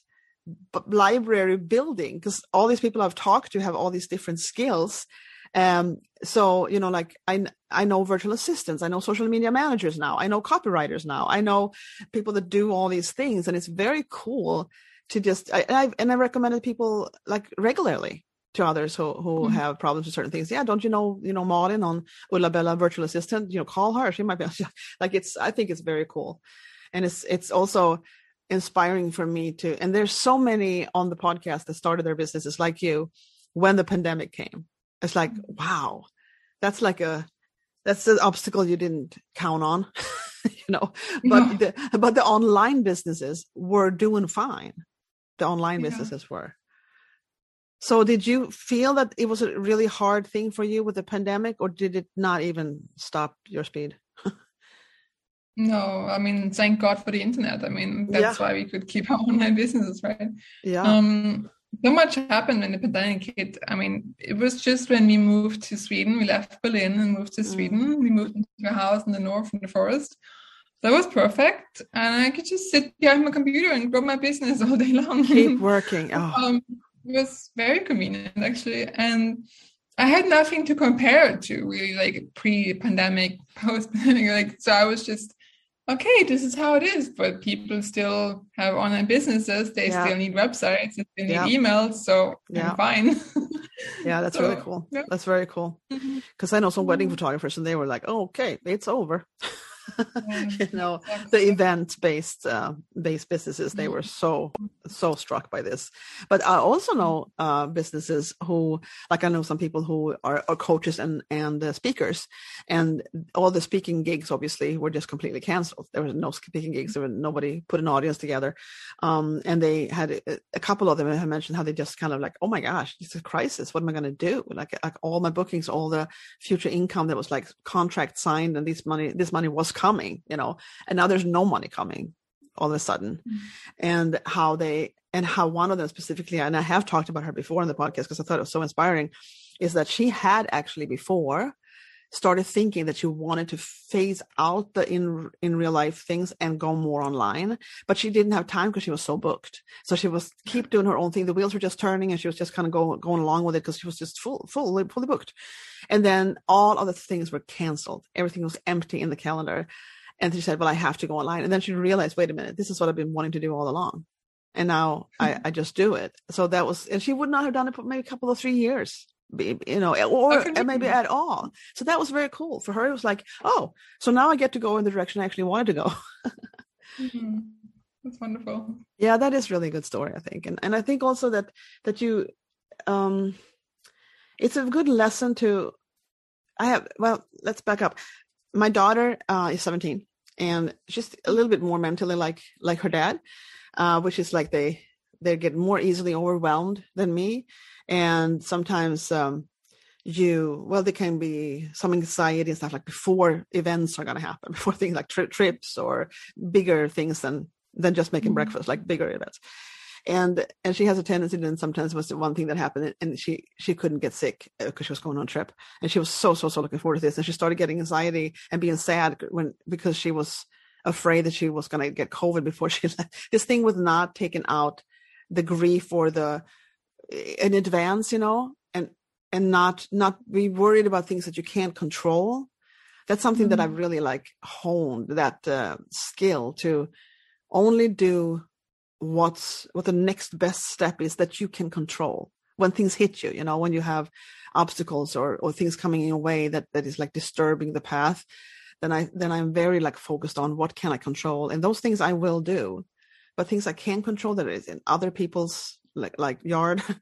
library building because all these people I've talked to have all these different skills um, so you know, like I I know virtual assistants, I know social media managers now, I know copywriters now, I know people that do all these things, and it's very cool to just I, and I and I recommended people like regularly to others who who mm-hmm. have problems with certain things. Yeah, don't you know you know Malin on Ulla Bella virtual assistant? You know, call her. She might be (laughs) like it's. I think it's very cool, and it's it's also inspiring for me to. And there's so many on the podcast that started their businesses like you when the pandemic came it's like, wow, that's like a that's an obstacle you didn't count on, (laughs) you know. But the but the online businesses were doing fine. The online yeah. businesses were. So did you feel that it was a really hard thing for you with the pandemic or did it not even stop your speed? no, I mean thank God for the internet. I mean that's yeah. why we could keep (laughs) our online businesses, right? Yeah. Um so much happened when the pandemic hit. I mean, it was just when we moved to Sweden, we left Berlin and moved to mm. Sweden. We moved into a house in the north in the forest. That was perfect. And I could just sit behind my computer and grow my business (laughs) all day long. Keep working. Oh. um, was very convenient actually. And I had nothing to compare it to really like pre-pandemic, post-pandemic. (laughs) Like so I was just okay, this is how it is. But people still have online businesses. They yeah. still need websites. They still need yeah. emails. So yeah. I'm fine. (laughs) yeah, that's so, really cool. Yeah. That's very cool. Because mm-hmm. I know some wedding mm-hmm. photographers and they were like, oh, okay, it's over. (laughs) (laughs) you know the event based uh, based businesses they were so so struck by this. But i also know uh, businesses who like i know some people who are, are coaches and and uh, speakers and all the speaking gigs obviously were just completely canceled. There was no speaking gigs there was nobody put an audience together. Um, and they had a, a, couple of them have mentioned how they just kind of like oh my gosh it's a crisis. What am i going to do? Like like all my bookings all the future income that was like contract signed and this money this money was coming, you know, and now there's no money coming all of a sudden. Mm-hmm. And how they, and how one of them specifically, and I have talked about her before in the podcast because I thought it was so inspiring, is that she had actually before started thinking that she wanted to phase out the in in real life things and go more online but she didn't have time because she was so booked. So she was keep doing her own thing. The wheels were just turning and she was just kind of going going along with it because she was just full fully fully booked. And then all other things were canceled. Everything was empty in the calendar. And she said well i have to go online. And then she realized wait a minute. This is what i've been wanting to do all along. And now I, hmm. I just do it. So that was and she would not have done it for maybe a couple of three years you know, or maybe at all. So that was very cool for her. It was like, oh, so now I get to go in the direction I actually wanted to go. mm-hmm. That's wonderful. Yeah, that is really a good story, I think, and and I think also that that you, um, it's a good lesson to. I have well, let's back up. My daughter uh, is seventeen, and she's a little bit more mentally like like her dad, uh, which is like they they get more easily overwhelmed than me and sometimes um, you well there can be some anxiety and stuff like before events are going to happen (laughs) before things like tri- trips or bigger things than than just making mm-hmm. breakfast like bigger events. And and she has a tendency then sometimes was the one thing that happened and she she couldn't get sick because uh, she was going on a trip. And she was so so so looking forward to this and she started getting anxiety and being sad when because she was afraid that she was going to get covid before (laughs) she left. This thing was not taken out the grief or the in advance, you know, and and not not be worried about things that you can't control. That's something mm-hmm. that I've really like honed that uh, skill to only do what's what the next best step is that you can control when things hit you you know when you have obstacles or or things coming in a way that that is like disturbing the path then i then i'm very like focused on what can i control and those things i will do but things i can't control that is in other people's like like yard. (laughs)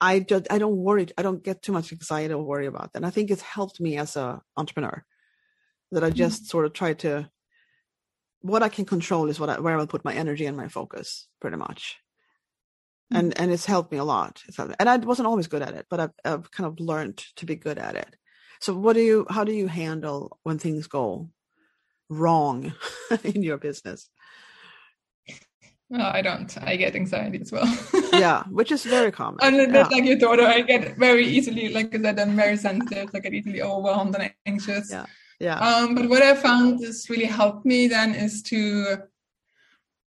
I just i don't worry i don't get too much anxiety or worry about that. And i think it's helped me as a entrepreneur that i just mm-hmm. sort of try to what i can control is what I, where i will put my energy and my focus pretty much. Mm-hmm. and and it's helped me a lot. And i wasn't always good at it but I've, I've kind of learned to be good at it. So what do you how do you handle when things go wrong (laughs) in your business no, I don't. I get anxiety as well. (laughs) yeah, which is very common. And yeah. like your daughter, I get very easily, like I said, I'm very sensitive. I get easily overwhelmed and anxious. Yeah. Yeah. Um, but what I found has really helped me then is to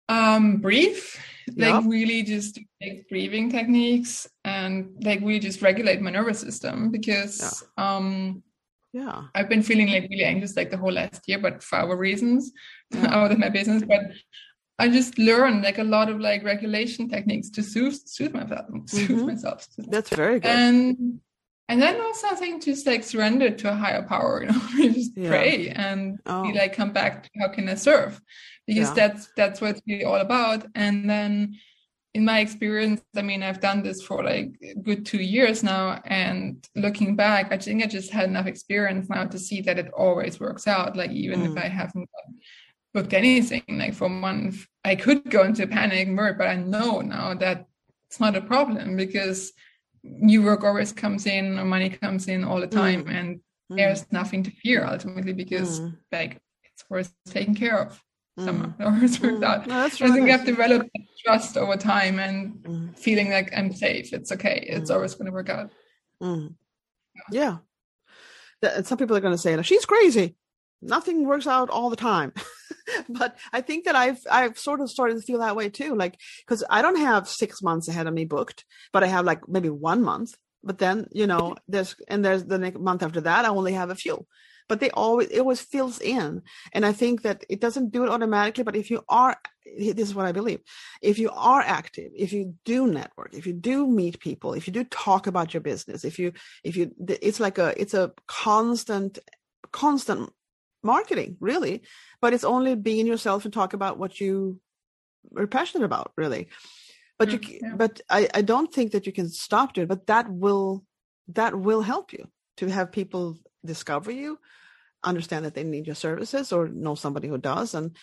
um breathe. Like yep. really just like breathing techniques and like really just regulate my nervous system because yeah. um yeah i've been feeling like really anxious like the whole last year but for other reasons (laughs) yeah. out of my business but I just learned like a lot of like regulation techniques to soothe, soothe myself, soothe mm-hmm. myself. That's very good. And and then also I think just like surrender to a higher power, (laughs) you know, just yeah. pray and oh. be like, come back to how can I serve? Because yeah. that's that's what it's really all about. And then in my experience, I mean, I've done this for like good two years now. And looking back, I think I just had enough experience now to see that it always works out. Like even mm. if I haven't booked anything like for a month i could go into panic mode but i know now that it's not a problem because new work always comes in or money comes in all the time mm. and mm. there's nothing to fear ultimately because mm. like it's worth taking care of somehow mm. (laughs) or it's worked mm. out no, i think i've developed trust over time and mm. feeling like I'm safe. It's okay. It's Mm. always going to work out. Mm. Yeah. That- and some people are going to say, she's crazy. Nothing works out all the time. (laughs) but I think that I've I've sort of started to feel that way too. Like because I don't have six months ahead of me booked, but I have like maybe one month. But then you know there's and there's the next month after that I only have a few. But they always it always fills in, and I think that it doesn't do it automatically. But if you are, eh, this is what I believe. If you are active, if you do network, if you do meet people, if you do talk about your business, if you if you it's like a it's a constant constant marketing really. But it's only being yourself and talk about what you are passionate about really. But you Mm, yeah. but I, I don't think that you can stop doing it but that will that will help you to have people discover you understand that they need your services or know somebody who does. And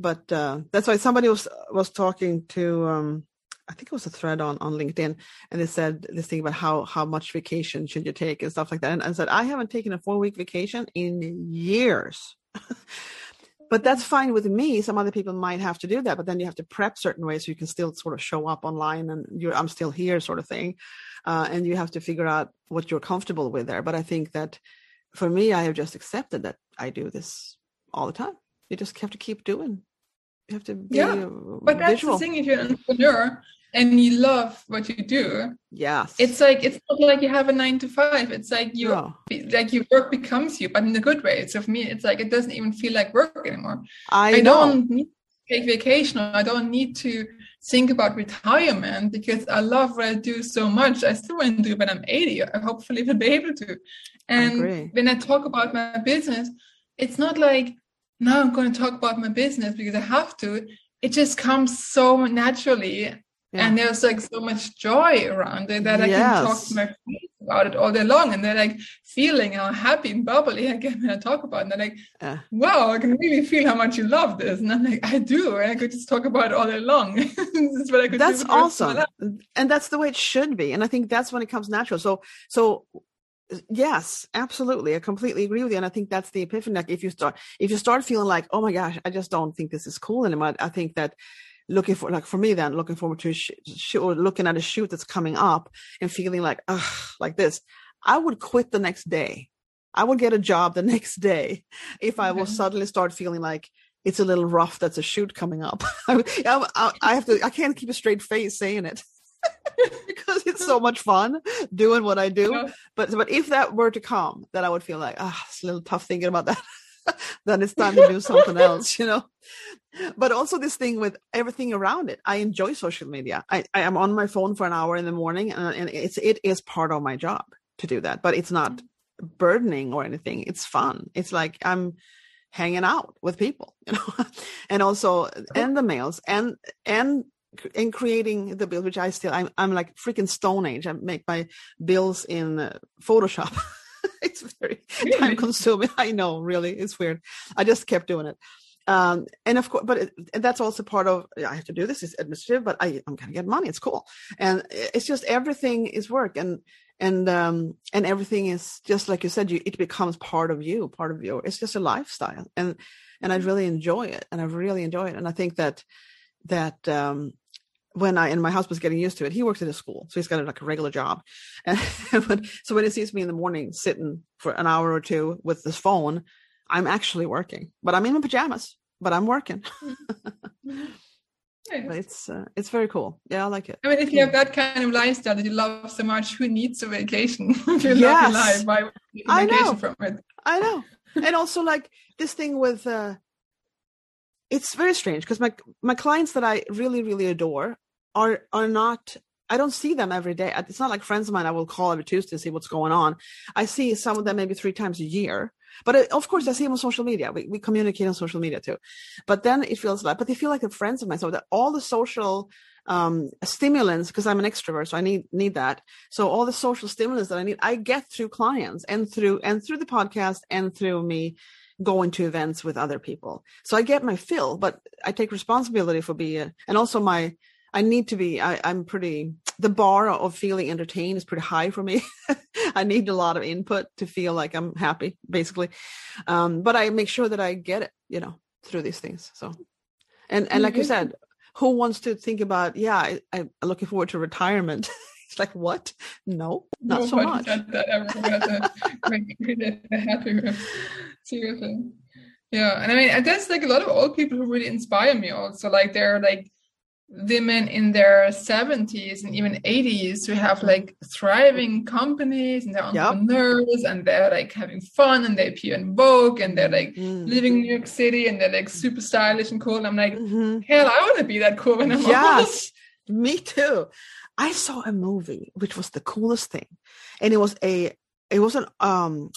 but uh, that's why somebody was was talking to um I think it was a thread on on LinkedIn, and they said this thing about how how much vacation should you take and stuff like that. And I said I haven't taken a four week vacation in years, (laughs) but that's fine with me. Some other people might have to do that, but then you have to prep certain ways so you can still sort of show up online and I'm still here sort of thing, uh, and you have to figure out what you're comfortable with there. But I think that for me, I have just accepted that I do this all the time. You just have to keep doing. You have to be Yeah, But that's visual. the thing if you're an entrepreneur and you love what you do, Yes. it's like it's not like you have a nine to five. It's like you No. like your work becomes you, but in a good way. So for me, it's like it doesn't even feel like work anymore. I, I, don't need to take vacation I don't need to think about retirement because I love what I do so much. I still want to do it when I'm 80. I hopefully will be able to. And agree. when I talk about my business, it's not like now I'm going to talk about my business because I have to. It just comes so naturally. Yeah. And there's like so much joy around it that I can talk to my friends about it all day long. And they're like feeling how happy and bubbly (laughs) I can when I talk about it. And they're like, Yeah. wow, I can really feel how much you love this. And I'm like, I do. And I could just talk about it all day long. (laughs) this is what I could that's do. for the rest of my awesome and that's the way it should be and i think that's when it comes natural so so yes absolutely i completely agree with you and i think that's the epiphany like if you start if you start feeling like oh my gosh i just don't think this is cool anymore i think that looking for like for me then looking forward to sh- sh- or looking at a shoot that's coming up and feeling like ugh like this i would quit the next day. I would get a job the (laughs) next day if i will Mhm. suddenly start feeling like it's a little rough that's a shoot coming up. (laughs) I, I, I have to i can't keep a straight face saying it (laughs) because it's so much fun doing what i do. Yeah. but but if that were to come then i would feel like ah it's a little tough thinking about that. (laughs) Then it's time to do something else you know? But also this thing with everything around it. I enjoy social media. I i am on my phone for an hour in the morning and, and it's it is part of my job to do that but it's not burdening or anything. It's fun. It's like i'm hanging out with people (laughs) you know? And also and the mails and and and creating the bill which i still i'm, I'm like freaking stone age. I make my bills in uh, photoshop. (laughs) It's very Really? time consuming i know really. It's weird. I just kept doing it. Um and of course but it, and that's also part of i have to do this. It's administrative but i i'm gonna get money. It's cool. And it's just everything is work and and um and everything is just like you said you it becomes part of you part of your it's just a lifestyle. And and i really enjoy it and i really enjoy it. And i think that that um when I and my husband's getting used to it, he works at a school, so he's got like a regular job. (laughs) And when, so when he sees me in the morning sitting for an hour or two with this phone, I'm actually working, but I'm in my pajamas, but I'm working. (laughs) Yeah. But it's uh, it's very cool. Yeah, I like it. I mean, if you have that kind of lifestyle that you love so much, who needs a vacation? (laughs) if you love your life, why would you I know. from it? I know. and also like this thing with uh it's very strange because my my clients that I really really adore are are not I don't see them every day. It's not like friends of mine I will call every Tuesday to see what's going on. I see some of them maybe three times a year. But uh, of course, I see them on social media. We, we communicate on social media too. But then it feels like, but they feel like they're friends of mine. So that all the social um, stimulants, because I'm an extrovert, so I need need that. So all the social stimulants that I need, I get through clients and through and through the podcast and through me going to events with other people. So I get my fill, but I take responsibility for being, and also my, I need to be, I, I'm pretty, the bar of feeling entertained is pretty high for me. (laughs) I need a lot of input to feel like I'm happy, basically. Um, but I make sure that I get it, you know, through these things. So, and, and like you Mhm. said, who wants to think about, yeah, I, I'm looking forward to retirement. (laughs) it's like, what? No, not Nobody so much. said that ever had a (laughs) great happy Seriously. Yeah. And I mean, there's like a lot of old people who really inspire me also. Like they're like women in their 70s and even 80s who have like thriving companies and they're Yep. entrepreneurs and they're like having fun and they appear in Vogue and they're like Mm. living in New York City and they're like super stylish and cool. And I'm like, Mhm. hell, I want to be that cool when I'm old. Yes, me too. I saw a movie which was the coolest thing, and it was a it was an um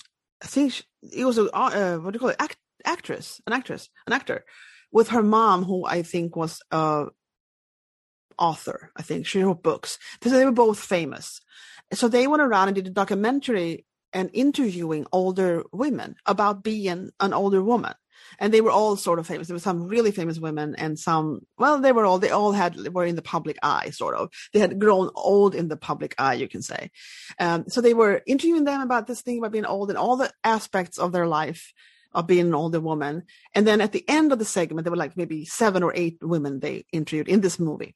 I think it was a uh, what do you call it Act, actress an actress an actor with her mom who I think was a author I think she wrote books so they were both famous so they went around and did a documentary and interviewing older women about being an older woman and they were all sort of famous. There were some really famous women and some, well, they were all, they all had, were in the public eye, sort of. They had grown old in the public eye, you can say. Um, so they were interviewing them about this thing about being old and all the aspects of their life of being an older woman. And then at the end of the segment, there were like maybe seven or eight women they interviewed in this movie.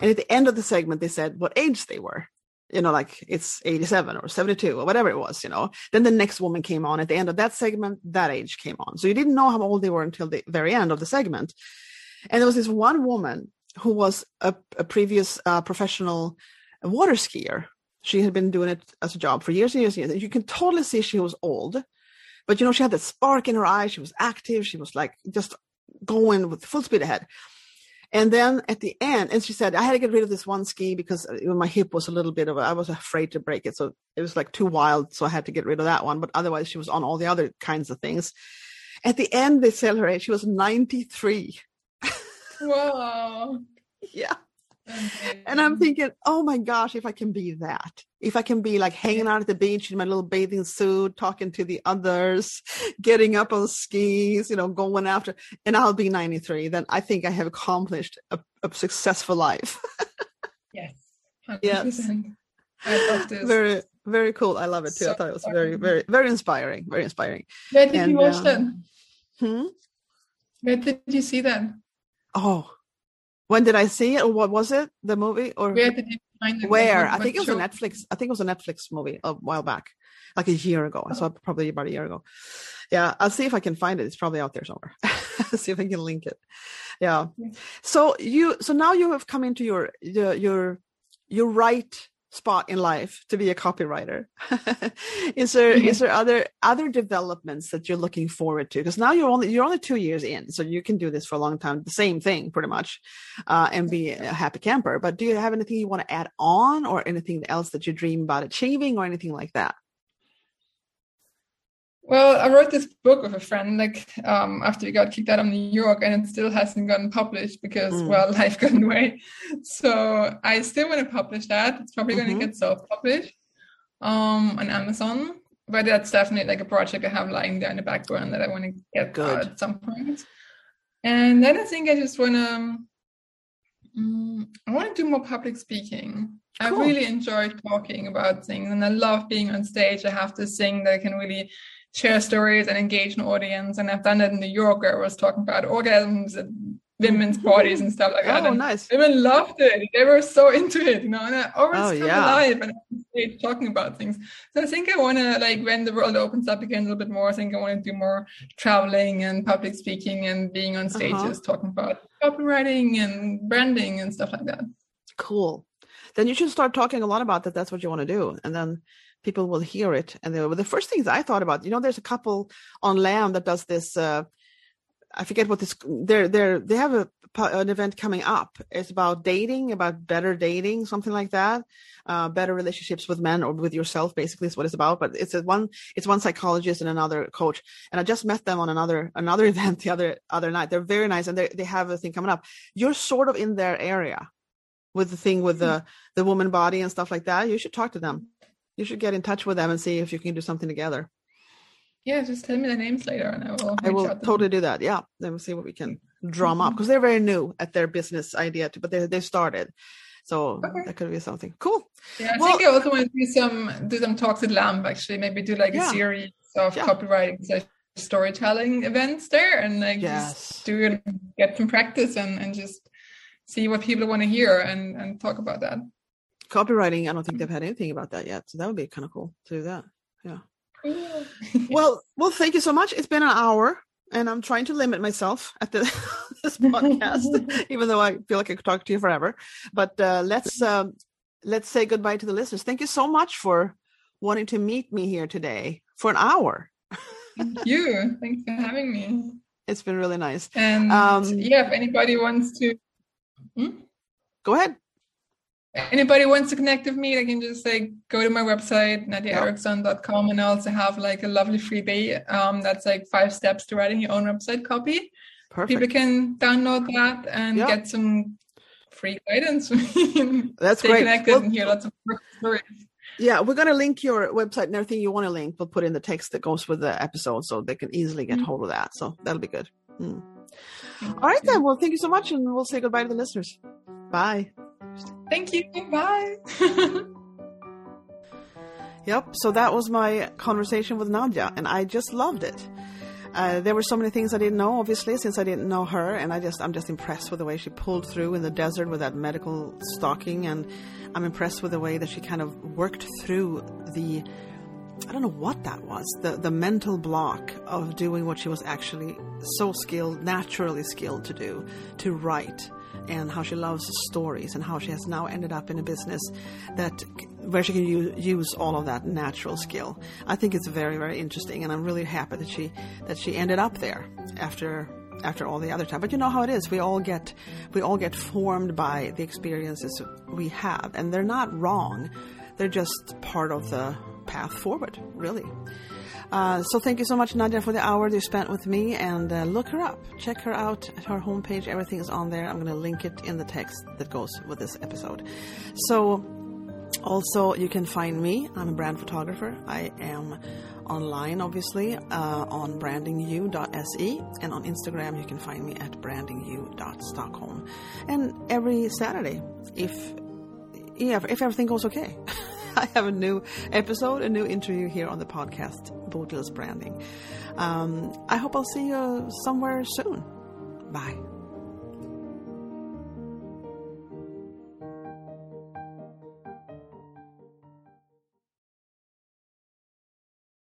And at the end of the segment, they said what age they were. You know, like it's 87 or 72 or whatever it was, you know. Then the next woman came on at the end of that segment, that age came on. So you didn't know how old they were until the very end of the segment. And there was this one woman who was a, a previous uh, professional water skier. She had been doing it as a job for years and years and years. And you can totally see she was old, but you know, she had that spark in her eye. She was active. She was like just going with full speed ahead. And then at the end, and she said, I had to get rid of this one ski because uh, my hip was a little bit of a, I was afraid to break it. So it was like too wild. So I had to get rid of that one. But otherwise, she was on all the other kinds of things. At the end, they age, she was 93. (laughs) Wow. Yeah. And I'm thinking, oh my gosh, if I can be that, if I can be like hanging out at the beach in my little bathing suit, talking to the others, getting up on skis, you know, going after, and I'll be 93, then I think I have accomplished a, a successful life. yes. (laughs) Yes. 100%. I love this. very, very cool. I love it too. I thought it was very, very, very inspiring. Very inspiring. Where did and, you watch um, that? Hmm? Where did you see that? Oh, when did I see it? Or what was it? The movie? Or Where did you find it? Where? I think it was a? Netflix. I think it was a Netflix movie a while back, like a year ago. I saw it probably about a year ago. Yeah, I'll see if I can find it. It's probably out there somewhere. (laughs) see if I can link it. Yeah. Yeah. So you, so now you have come into your your your your right spot in life to be a copywriter. (laughs) is there is there other other developments that you're looking forward to? Because now you're only you're only two years in, so you can do this for a long time, the same thing pretty much, uh, and be a happy camper. But do you have anything you want to add on, or anything else that you dream about achieving, or anything like that? Well, I wrote this book with a friend, like um, after we got kicked out of New York, and it still hasn't gotten published because, Mm. well, (laughs) life got in the way. So I still want to publish that. It's probably going Mhm. to get self-published um, on Amazon, but that's definitely like a project I have lying there in the background that I want to get Good. at some point. And then I think I just want to, mm, I want to do more public speaking. I really enjoy talking about things, and I love being on stage. I have this thing that I can really share stories and engage an audience. And I've done that in New York where I was talking about orgasms and women's parties and stuff like that. Oh, And nice. women loved it. They were so into it, you know, and I always Oh, come yeah. alive and I'm on stage talking about things. So I think I want to, like, when the world opens up again a little bit more, I think I want to do more traveling and public speaking and being on stages Uh-huh. talking about copywriting and branding and stuff like that. Cool. Then you should start talking a lot about that. That's what you want to do, and then people will hear it. And they, the first things I thought about, you know, there's a couple on Lamb that does this. Uh, I forget what this. They're they're they have a an event coming up. It's about dating, about better dating, something like that. Uh, better relationships with men or with yourself, basically, is what it's about. But it's a one. It's one psychologist and another coach. And I just met them on another another (laughs) event the other other night. They're very nice, and they they have a thing coming up. You're sort of in their area with the thing with the the woman body and stuff like that. You should talk to them. You should get in touch with them and see if you can do something together. Yeah, just tell me the names later and I will. I will out to them. totally do that. Yeah, then we'll see what we can drum up mm-hmm. because they're very new at their business idea too, but they they started, so Okay. that could be something cool. Yeah, I Well- think I also want to do some do some talks at Lamb actually. Maybe do like Yeah. a series of Yeah. copywriting slash storytelling events there, and like Yes. just do it, get some practice, and and just see what people want to hear and and talk about that. Copywriting, I don't think they've had anything about that yet, so that would be kind of cool to do that. Yeah. well, well, thank you so much. It's been an hour, and I'm trying to limit myself at the, (laughs) this podcast, (laughs) even though I feel like I could talk to you forever. But uh, let's um, let's say goodbye to the listeners. Thank you so much for wanting to meet me here today for an hour. Thank you. Thanks for having me. It's been really nice. And um, yeah, if anybody wants to, hmm? go ahead. Anybody wants to connect with me, they can just say go to my website nadiaeriksson.com and I also have like a lovely freebie. Um, that's like five steps to writing your own website copy. Perfect. People can download that and get some free guidance. (laughs) That's Stay great. connected well, and hear lots of stories. Yeah, we're going to link your website and everything you want to link. We'll put in the text that goes with the episode so they can easily get mm-hmm. hold of that. So that'll be good. Mm. All right, then. Well, thank you so much, and we'll say goodbye to the listeners. Bye. Thank you. Bye. (laughs) yep. So that was my conversation with Nadia, and I just loved it. Uh, there were so many things I didn't know, obviously, since I didn't know her, and I just I'm just impressed with the way she pulled through in the desert with that medical stocking, and I'm impressed with the way that she kind of worked through the I don't know what that was the the mental block of doing what she was actually so skilled, naturally skilled to do, to write and how she loves stories and how she has now ended up in a business that where she can use, use all of that natural skill. I think it's very very interesting, and I'm really happy that she that she ended up there after after all the other time. But you know how it is. We all get we all get formed by the experiences we have, and they're not wrong. They're just part of the path forward, really. Uh, so thank you so much, Nadia, for the hour you spent with me. And uh, look her up. Check her out at her homepage. Everything is on there. I'm going to link it in the text that goes with this episode. So also, you can find me. I'm a brand photographer. I am online, obviously, uh, on brandingu.se. And on Instagram, you can find me at brandingu.stockholm. And every Saturday, if yeah, if everything goes okay. (laughs) (laughs) I have a new episode, a new interview here on the podcast, Bodil's Branding. Um, I hope I'll see you somewhere soon. Bye.